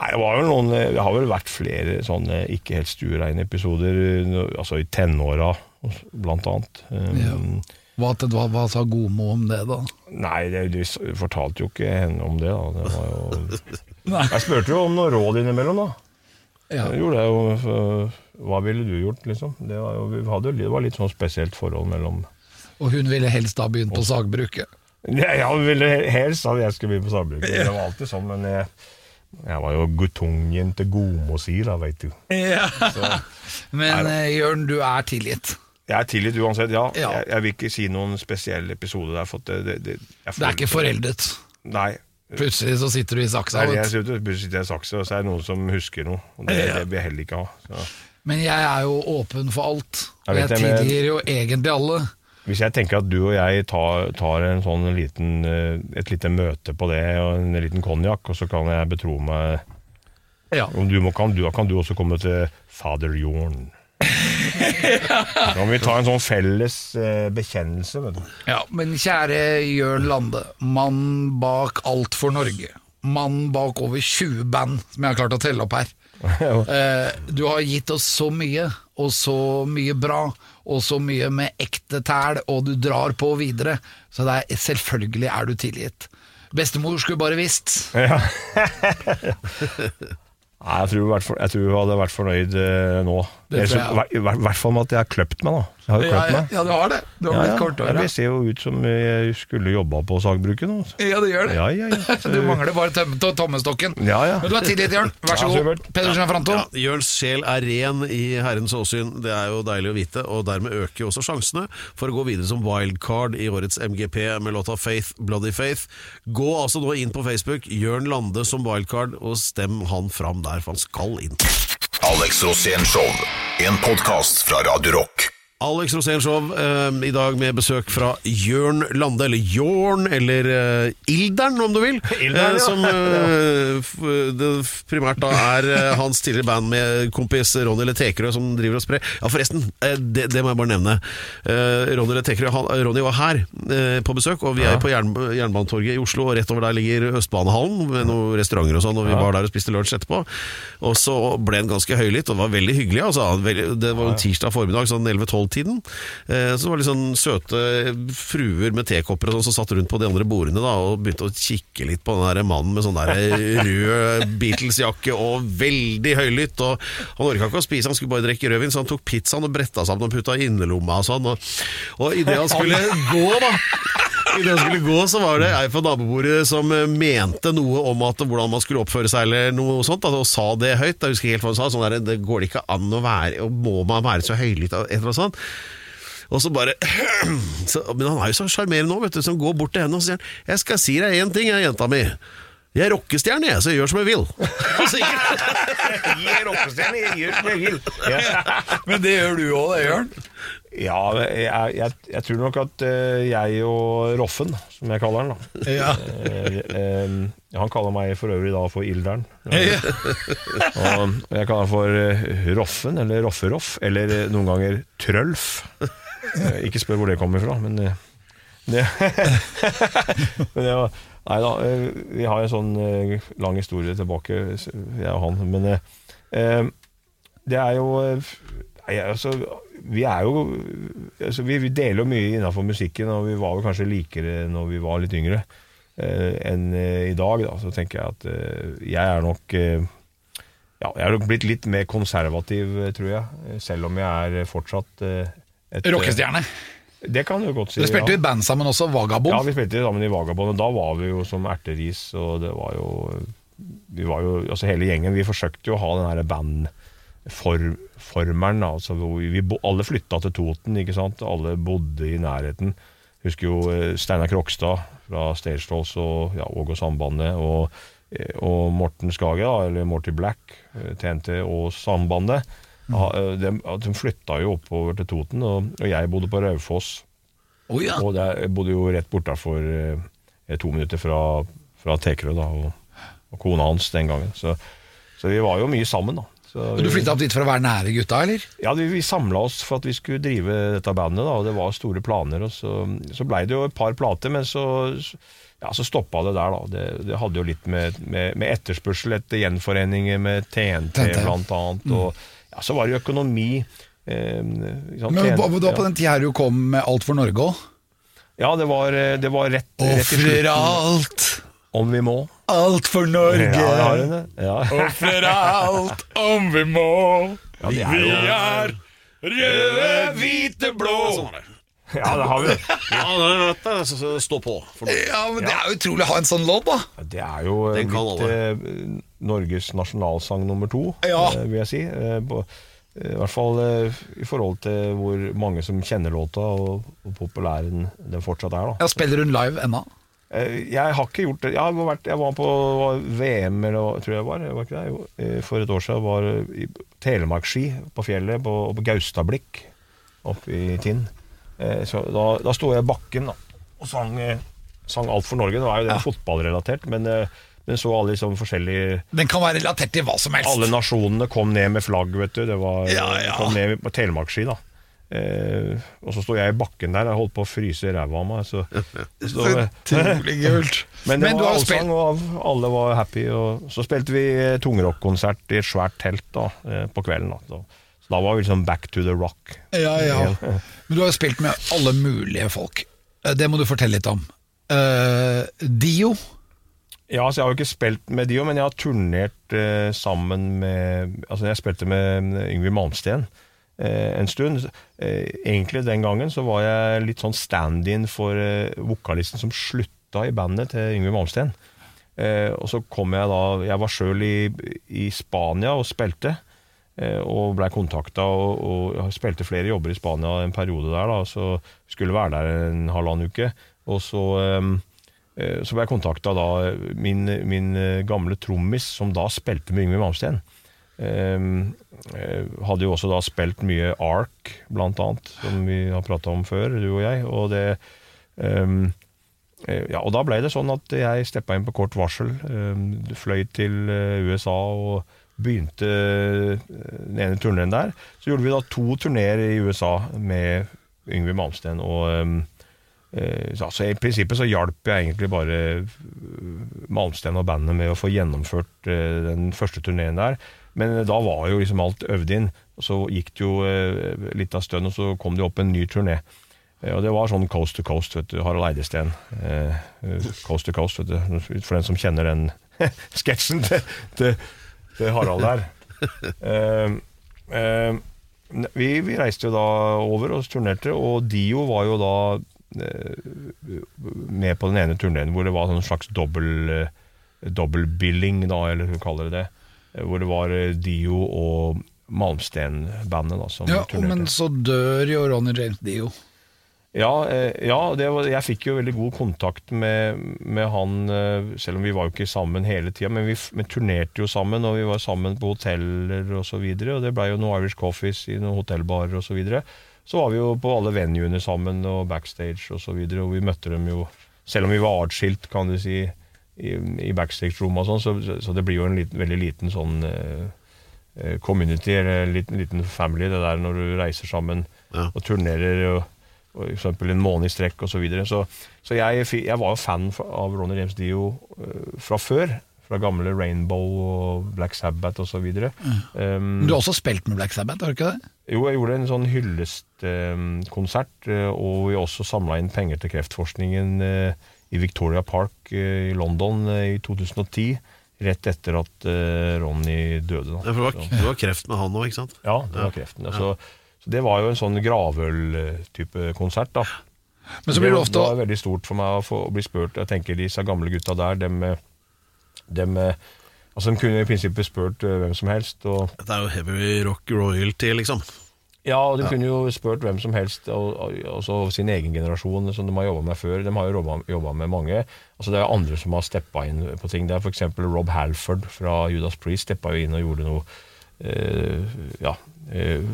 Nei, det var jo noen Det har vel vært flere sånne ikke helt stuereine episoder, eh, altså i tenåra, blant annet. Ja. Hva, hva, hva sa Gomo om det, da? Nei, det, de fortalte jo ikke henne om det, da. Det var jo Jeg spurte jo om noen råd innimellom, da. Ja. Jeg gjorde det jo for, Hva ville du gjort, liksom? Det var, jo, vi hadde, det var litt sånn spesielt forhold mellom Og hun ville helst da begynt på sagbruket. Ja, hun ville helst at jeg skulle begynne på sagbruket. Det var alltid sånn, men jeg, jeg var jo guttungen til Gomo sier, da, veit du. Men eh, Jørn, du er tilgitt. Jeg er tilgitt uansett, ja. Ja. Jeg, jeg vil ikke si noen spesiell episode der. For det, det, det, jeg Det er ikke foreldet. Nei. Plutselig så sitter du i saksa. Nei, jeg vet sitter, plutselig sitter jeg i saksa, og så er det noen som husker noe. Og det, det vil jeg heller ikke ha. Så. Men jeg er jo åpen for alt. Jeg vet jeg det, men- tilgir jo egentlig alle. Hvis jeg tenker at du og jeg tar, tar en sånn liten, eh, et lite møte på det, og en liten konjakk, og så kan jeg betro meg Ja. om du må, kan, du, kan du også komme til fader Jorn. Da kan vi ta en sånn felles eh, bekjennelse, vet du. Ja, men kjære Jørn Lande, mann bak Alt for Norge. Mann bak over 20 band som jeg har klart å telle opp her. Eh, du har gitt oss så mye, og så mye bra, og så mye med ekte tæl, og du drar på videre. Så er, selvfølgelig er du tilgitt. Bestemor skulle bare visst. Ja. Nei, jeg tror, hun hadde vært fornøyd eh, nå. I hvert fall med at jeg har kløpt meg, da. Jeg har jo Ja, meg. ja, ja, du har det. Du har Ja, blitt ja. kortere. Det ser jo ut som jeg skulle jobba på sagbruket nå. altså. Ja, det gjør det. Ja, ja, ja. Du mangler bare tøm to- tommestokken. Ja, ja. Men du er tillit, Jørn. Vær så Ja, god. Pedersen Franto. Ja, Jørns sjel er ren i Herrens åsyn. Det er jo deilig å vite, og dermed øker jo også sjansene for å gå videre som wildcard i årets MGP med låta Faith, Bloody Faith. Gå altså nå inn på Facebook, Jørn Lande som wildcard, og stem han fram der, for han skal inn. Alex Rosén Show. En podkast fra Radio Rock. Alex Rosénshow eh, i dag med besøk fra Jørn Lande, eller Jorn, eller eh, Ilderen, om du vil. Ilderen, Eh, ja. som eh, det primært da er eh, hans tidligere band med kompis Ronny Letekerød som driver og sprer. Ja, forresten, eh, det, det må jeg bare nevne. Eh, Ronny Letekerød Ronny var her eh, på besøk, og vi er på jern, Jernbanetorget i Oslo, og rett over der ligger Østbanehallen med noen restauranter og sånn, og vi var der og spiste lunsj etterpå. Og så ble han ganske høylytt, og det var veldig hyggelig. Altså. Det var en tirsdag formiddag, sånn 11-12-tiden. Eh, Så var det litt sånn søte fruer med tekopper og sånn som satt rundt på de andre bordene da, og begynte å kikke litt på den der mannen med sånn der rød Beatles-jakke og veldig høylytt. Og han orka ikke å spise, han skulle bare drikke rødvin, så han tok pizzaen og bretta sammen og putta i innerlomma og sånn. Og, og idet han skulle gå, da i det han skulle gå, så var det ei fra nabobordet som eh, mente noe om at hvordan man skulle oppføre seg, eller noe sånt, og sa det høyt. Jeg husker helt hva han sa. Sånn der, det går det ikke an å være, og må man være så høylytt, et eller annet sånt. Og så bare så, Men han er jo så sjarmerende nå, vet du, som går bort til henne og sier 'Jeg skal si deg én ting, jeg, jenta mi'. Jeg er rockestjerne, jeg, så jeg gjør som jeg vil. Jeg er rockestjerne, jeg gjør som jeg vil. Ja. Men det gjør du òg, det, Jørn. Ja, jeg, jeg, jeg tror nok at eh, jeg og Roffen, som jeg kaller han da Ja. eh, eh, Han kaller meg for øvrig da for Ilderen. Og jeg kaller han for Roffen, eller Rofferoff, eller noen ganger Trølf. Ikke spør hvor det kommer fra, men det, men det var, Nei da, vi har en sånn lang historie tilbake, jeg og han. Men det er jo jeg, Nei, altså, vi er jo altså, vi, deler jo mye innenfor musikken, og vi var jo kanskje likere når vi var litt yngre eh, enn eh, i dag. Da. Så tenker jeg at eh, jeg er nok eh, ja, jeg er nok blitt litt mer konservativ, eh, tror jeg. Selv om jeg er fortsatt eh, et Rockestjerne. Det kan du godt si. Dere spilte ja. i band sammen også, Vagabond. Ja, vi spilte sammen i Vagabond, og da var vi jo som erteris, og det var jo Vi var jo, altså hele gjengen, vi forsøkte jo å ha den her bandformeren, altså hvor vi, vi bo- alle flytta til Toten, ikke sant? Alle bodde i nærheten. Husker jo eh, Steinar Krokstad fra Stagedolls og ja, Åge og Sambandet, og, eh, og Morten Skage, da, eller Morty Black, eh, TNT og Sambandet. Ja, eh, de, de flytta jo oppover til Toten, og, og jeg bodde på Raufoss. Oh, ja. Og der, jeg bodde jo rett bortafor to minutter fra, fra Tekerø, da, og, og kona hans den gangen. Så, så vi var jo mye sammen, da. Så Og Du vi- flytta opp dit for å være nære gutta, eller? Ja, vi, vi samla oss for at vi skulle drive dette bandet, da, og det var store planer. Og så, så blei det jo et par plater, men så, ja, så stoppa det der, da. Det, det hadde jo litt med, med, med etterspørsel etter gjenforeninger med TNT, TNT. blant annet. Og ja, så var det jo økonomi. Eh, sant, Men TNT, var på den tida her du kom med Alt for Norge òg. Ja, det var, eh, det var rett, rett i Ofrer alt, Om vi må. Alt for Norge. Ja, ja. Ja. Ofrer alt om vi må. Ja, er jo er røde, hvite, blå. Ja, det har vi. Ja, Stå på. Ja, men Det er jo utrolig å ha en sånn låt, da. Det er jo eh, kan blitt eh, Norges nasjonalsang nummer to, Ja. eh, vil jeg si. Eh, på, I hvert fall eh, i forhold til hvor mange som kjenner låta, og hvor populær den, den fortsatt er. da Ja, Spiller hun live ennå? Eh, Jeg har ikke gjort det. Jeg, har vært, jeg var på var VM, eller tror jeg var, var ikke det? Jo, eh, for et år siden. Var i Telemarksski på fjellet, på, på Gaustablikk, oppe i Tinn. Eh, Så da, da sto jeg i bakken da, og sang, sang Alt for Norge. Det var jo det fotballrelatert, men, men så alle liksom forskjellige Den kan være relatert til hva som helst. Alle nasjonene kom ned med flagg, vet du. Det var, Ja, ja. kom ned på Telemarksski, da. Eh, og så sto jeg i bakken der, jeg holdt på å fryse ræva av meg. Så, så, Utrolig kult. men det Men var allsang, og alle var happy. Og så spilte vi tungrockkonsert i et svært telt da, eh, på kvelden. Da. Så, da var vi liksom back to the rock. Ja, ja. Men du har jo spilt med alle mulige folk. Eh, Det må du fortelle litt om. Uh, Dio. Ja, så Jeg har jo ikke spilt med Dio, men jeg har turnert uh, sammen med Altså, jeg spilte med Yngve Malmsten en stund. Eh, egentlig den gangen så var jeg litt sånn stand-in for eh, vokalisten som slutta i bandet til Yngve Malmsten. Eh, og så kom jeg da Jeg var sjøl i, i Spania og spilte. eh, Og blei kontakta og, og spilte flere jobber i Spania en periode der. da Så skulle være der en halvannen uke. Og så eh, Eh, Så ble jeg kontakta da min, min eh, gamle trommis, som da spilte med Yngve Malmsten. Eh, eh, hadde jo også da spilt mye Ark, blant annet, som vi har prata om før, du og jeg. Og det eh, ja, og da ble det sånn at jeg steppa inn på kort varsel. eh, Fløy til eh, USA og begynte den ene turneen der. Så gjorde vi da to turneer i USA med Yngve Malmsten. og Eh, så, altså, I prinsippet så hjalp jeg egentlig bare Malmsten og bandet med å få gjennomført den første turneen der. Men da var jo liksom alt øvd inn. Og så gikk det jo eh, litt av stund, og så kom det opp en ny turné. Eh, og det var sånn Coast to Coast, vet du. Harald Eidesteen. Eh, eh, coast to Coast, vet du. For den som kjenner den sketsjen til, til, til Harald der. Eh, eh, vi, vi reiste jo da over og turnerte, og Dio var jo da eh, med på den ene turneen hvor det var sånn slags dobbel eh, dobbeltbilling, da, eller hva kaller det det. Eh, Hvor det var eh, Dio og Malmsten-bandet som Ja, turnerte. men så dør jo Ronny James Dio. Ja, eh, ja det var, jeg fikk jo veldig god kontakt med, med han, selv om vi var jo ikke sammen hele tida. Men vi, vi turnerte jo sammen, og vi var sammen på hoteller og så videre. Og det blei jo noen Irish Coffees i noen hotellbarer og så videre. Så var vi jo på alle venuene sammen og backstage og så videre, og vi møtte dem jo Selv om vi var atskilt, kan du si, i, i backstage-rom og sånn, så, så det blir jo en liten, veldig liten sånn eh, eh, community, eller en liten, liten family, det der når du reiser sammen Ja. og turnerer og, og eksempel en måned i strekk og så videre. Så, så jeg, jeg var jo fan av Ronny James Dio eh, fra før. Fra gamle Rainbow og Black Sabbath så videre. Um, du har også spilt med Black Sabbath, har du ikke det? jo, jeg gjorde en sånn hyllestkonsert, og vi også samla inn penger til kreftforskningen eh, i Victoria Park eh, i London eh, i 2010. Rett etter at eh, Ronny døde. Da. Ja, for det, var, det var kreft med han òg, ikke sant? Ja, det var kreften. Så, så det var jo en sånn gravøl-type konsert, da. Men så blir det ofte det var veldig stort for meg å, få, å bli spurt. Jeg tenker disse gamle gutta der, dem, dem Altså, De kunne i prinsippet spurt hvem som helst. Og, Det er jo heavy rock royalty, liksom. Ja, og de kunne jo spurt hvem som helst, og, og, også sin egen generasjon, som de har jobba med før. De har jo jobba med mange. Altså Det er andre som har steppa inn på ting. Det er f.eks. Rob Halford fra Judas Priest steppa jo inn og gjorde noe eh, ja, eh,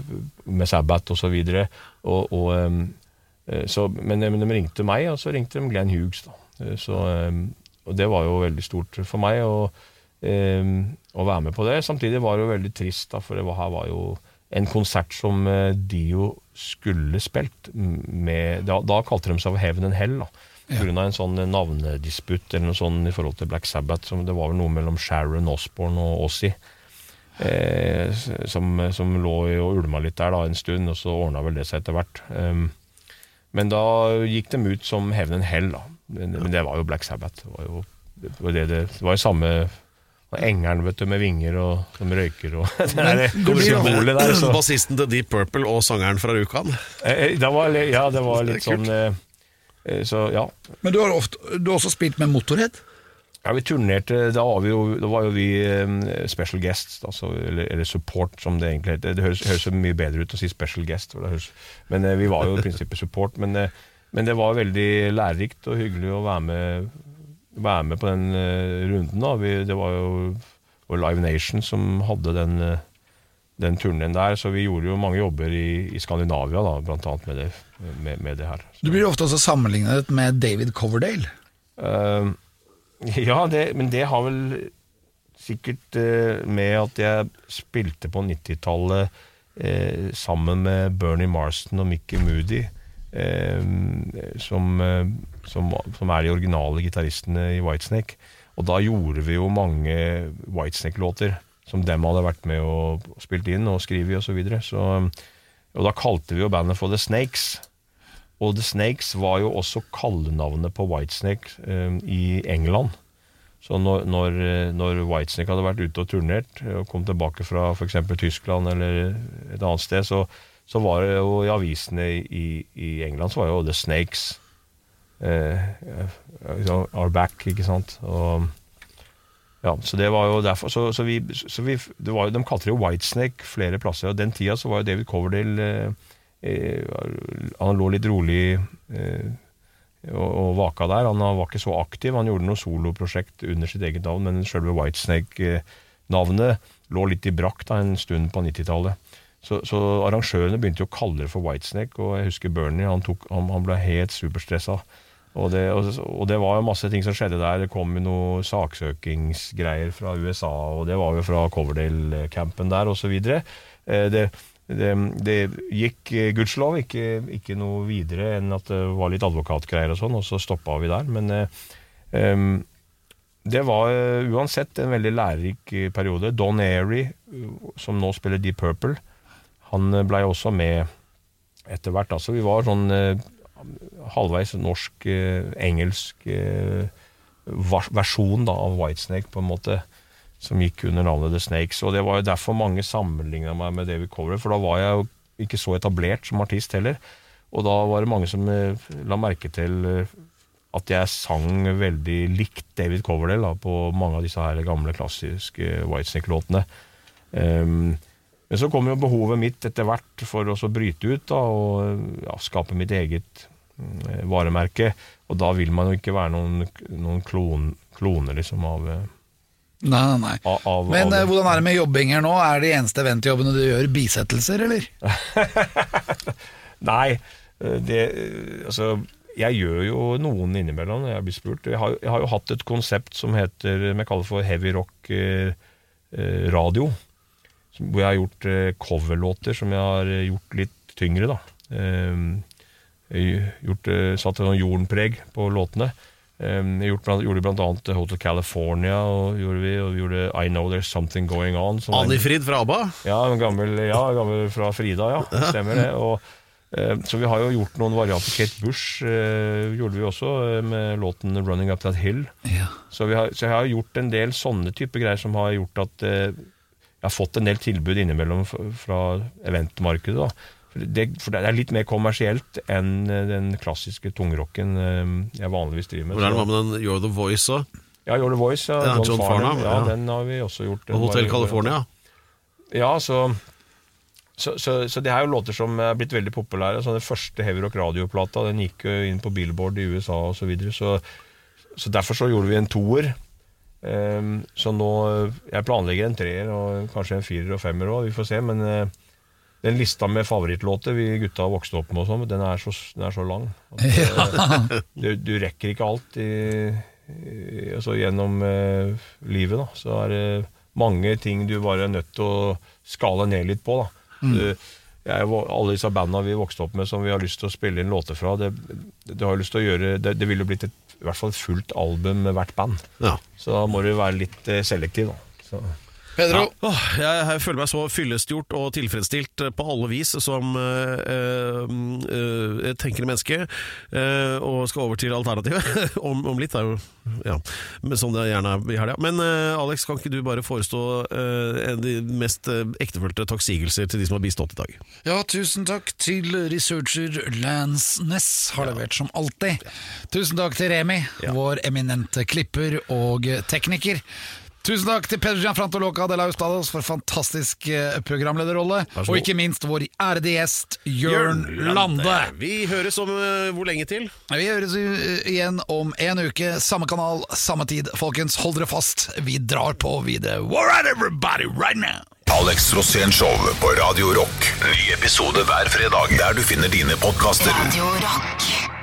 med Sabbat og så. Og, og, um, eh, så, men, men de ringte meg, og så ringte de Glenn Hughes. Da. Eh, Så, um, og det var jo veldig stort for meg å, um, å være med på det. Samtidig var det jo veldig trist, da, for det var, her var jo en konsert som eh, Dio skulle spilt med Da, da kalte de seg for Heaven and Hell. da på grunn av en sånn navnedisputt eller noe sånn i forhold til Black Sabbath. Som det var vel noe mellom Sharon Osborne og Ossie. Eh, som, som lå og ulma litt der da en stund, og så ordna vel det seg etter hvert. Um, men da gikk de ut som Heaven and Hell, da. Men, men det var jo Black Sabbath. Det var jo det, det, det var jo samme og Engelen vet du, med vinger og de røyker og det der symbolet. Så, Bassisten til Deep Purple og sangeren fra Rjukan. Eh, det var, li- ja, det var litt Det sånn eh, eh, Så ja. Men du har, ofte, du har også spilt med Motorhead? Ja, vi turnerte, da var, vi jo, da var jo vi eh, special guests, altså, eller, eller support som det egentlig heter. Det høres, høres så mye bedre ut å si special guest, for det høres, men eh, vi var jo i prinsippet support. Men, eh, men det var veldig lærerikt og hyggelig å være med, være med på den eh, runden. da. Vi, det var jo Live Nation som hadde den, eh, den turneen der, så vi gjorde jo mange jobber i, i Skandinavia, da, blant annet med det, med, med det her. Du blir ofte også sammenlignet med David Coverdale. Uh, ja, det, men det har vel sikkert uh, med at jeg spilte på 90-tallet uh, sammen med Bernie Marston og Mickey Moody, som, som, som er de originale gitaristene i Whitesnake. Og da gjorde vi jo mange Whitesnake-låter som dem hadde vært med og spilt inn og skrevet osv. Så videre. så, og da kalte vi jo bandet for The Snakes. Og The Snakes var jo også kallenavnet på Whitesnake eh, i England. Så når, når, eh, når Whitesnake hadde vært ute og turnert og kom tilbake fra f.eks. Tyskland eller et annet sted, så, så var det jo i avisene i, i England så var jo The Snakes eh, eh, are back, ikke sant. Og, ja, så det var jo derfor Så, så vi, så vi det var De kalte det jo Whitesnake flere plasser. Og den tida så var jo David Coverdale eh, eh, Han lå litt rolig eh, og, og vaka der. Han var ikke så aktiv. Han gjorde noe soloprosjekt under sitt eget navn, men selve Whitesnake-navnet lå litt i brakk da, en stund på 90-tallet. Så, så arrangørene begynte jo å kalle det for Whitesnake, og jeg husker Bernie han, tok, han, han ble helt superstressa. Og det, og, og det var masse ting som skjedde der. Det kom jo noe saksøkingsgreier fra USA, og det var jo fra Coverdale-campen der, osv. Det, det, det gikk eh, gudskjelov ikke, ikke noe videre enn at det var litt advokatgreier og sånn, og så stoppa vi der. Men um, det var eh, uansett en veldig lærerik eh, periode. Don Airy, eh, som nå spiller Deep Purple, han eh, blei også med etter hvert. Altså, vi var sånn eh, halvveis norsk-engelsk versjon da, av Whitesnake, på en måte, som gikk under navnet The Snakes. Og det var jo derfor mange sammenligna meg med David Cover, for da var jeg jo ikke så etablert som artist heller. Og da var det mange som eh, la merke til eh, at jeg sang veldig likt David Coverdale da, på mange av disse her gamle, klassiske Whitesnake-låtene. Um, men så kom jo behovet mitt etter hvert for å bryte ut da, og ja, skape mitt eget mm, varemerke. Og da vil man jo ikke være noen, noen klon, klone liksom av, eh, Nei, nei, nei. av, av Men av eh, hvordan er det med jobbing her nå? Er de eneste eventjobbene du gjør, bisettelser, eller? Nei, eh, det Altså, jeg gjør jo noen innimellom når jeg blir spurt. Jeg har, jeg har jo hatt et konsept som heter Vi kaller for heavy rock radio. Hvor jeg har gjort eh, coverlåter som jeg har eh, gjort litt tyngre, da. Eh, gjort, satt noen jordenpreg på låtene. Jeg gjorde annet Hotel California, og, gjorde vi, og vi gjorde I Know There's Something Going On. Anifrid fra ABBA. ja, en gammel, ja, gammel fra Frida, ja. Stemmer det. Og, så vi har jo gjort noen varianter. Kate Bush eh, gjorde vi også med låten 'Running Up That Hill'. Ja. Så, vi har, så jeg har gjort en del sånne type greier som har gjort at eh, jeg har fått en del tilbud innimellom fra eventmarkedet. da. For det, for det er litt mer kommersielt enn eh, den klassiske tungrocken eh, jeg vanligvis driver med. Hvordan var det med den You're the Voice òg? Ja, You're the Voice. Ja, Ja, John Farnham, Ja, ja. Den har vi også gjort. Og Hotel California. Ja, så, så, så, så det er jo låter som er blitt veldig populære. Så den første Heavyrock radioplata den gikk jo inn på Billboard i USA osv. Så, videre. så Så derfor så gjorde vi en toer. Ehm, så nå Jeg planlegger en treer og kanskje en firer og femmer òg, vi får se. Men eh, den lista med favorittlåter vi gutta vokste opp med, og sånn, den, er så, den er så lang. At, eh, du, du rekker ikke alt i, i, altså gjennom eh, livet. da Så er det mange ting du bare er nødt til å skale ned litt på. da du, jeg, Alle disse banda vi vokste opp med som vi har lyst til å spille inn låter fra, det, det, har lyst til å gjøre, det, det ville blitt et, i hvert fall fullt album med hvert band. Ja. Så da må du være litt eh, selektiv. da så. Pedro. Åh, jeg, jeg føler meg så fyllestgjort og tilfredsstilt eh, på alle vis som øh, øh, et tenkende menneske, øh, og skal over til alternativet om, om litt. er jo ja, men Som det gjerne er i helga. Men Alex, kan ikke du bare forestå eh, en- de mest ektefølte takksigelser til de som har bistått i dag? Ja, tusen takk til researcher Lance Ness, har levert som alltid. Tusen takk til Remi, vår eminente klipper og tekniker. Tusen takk til Peder Gianfranto Loca de Laustados for fantastisk eh, programlederrolle. Og ikke minst vår ærede gjest Jørn Lande. Vi høres om eh, hvor lenge til? Vi høres igjen om en uke. Samme kanal, samme tid. Folkens, hold dere fast. Vi drar på videre. All right, everybody, right now! Alex Rosén Show på Radio Rock. Ny episode hver fredag der du finner dine podkaster. Radio Rock.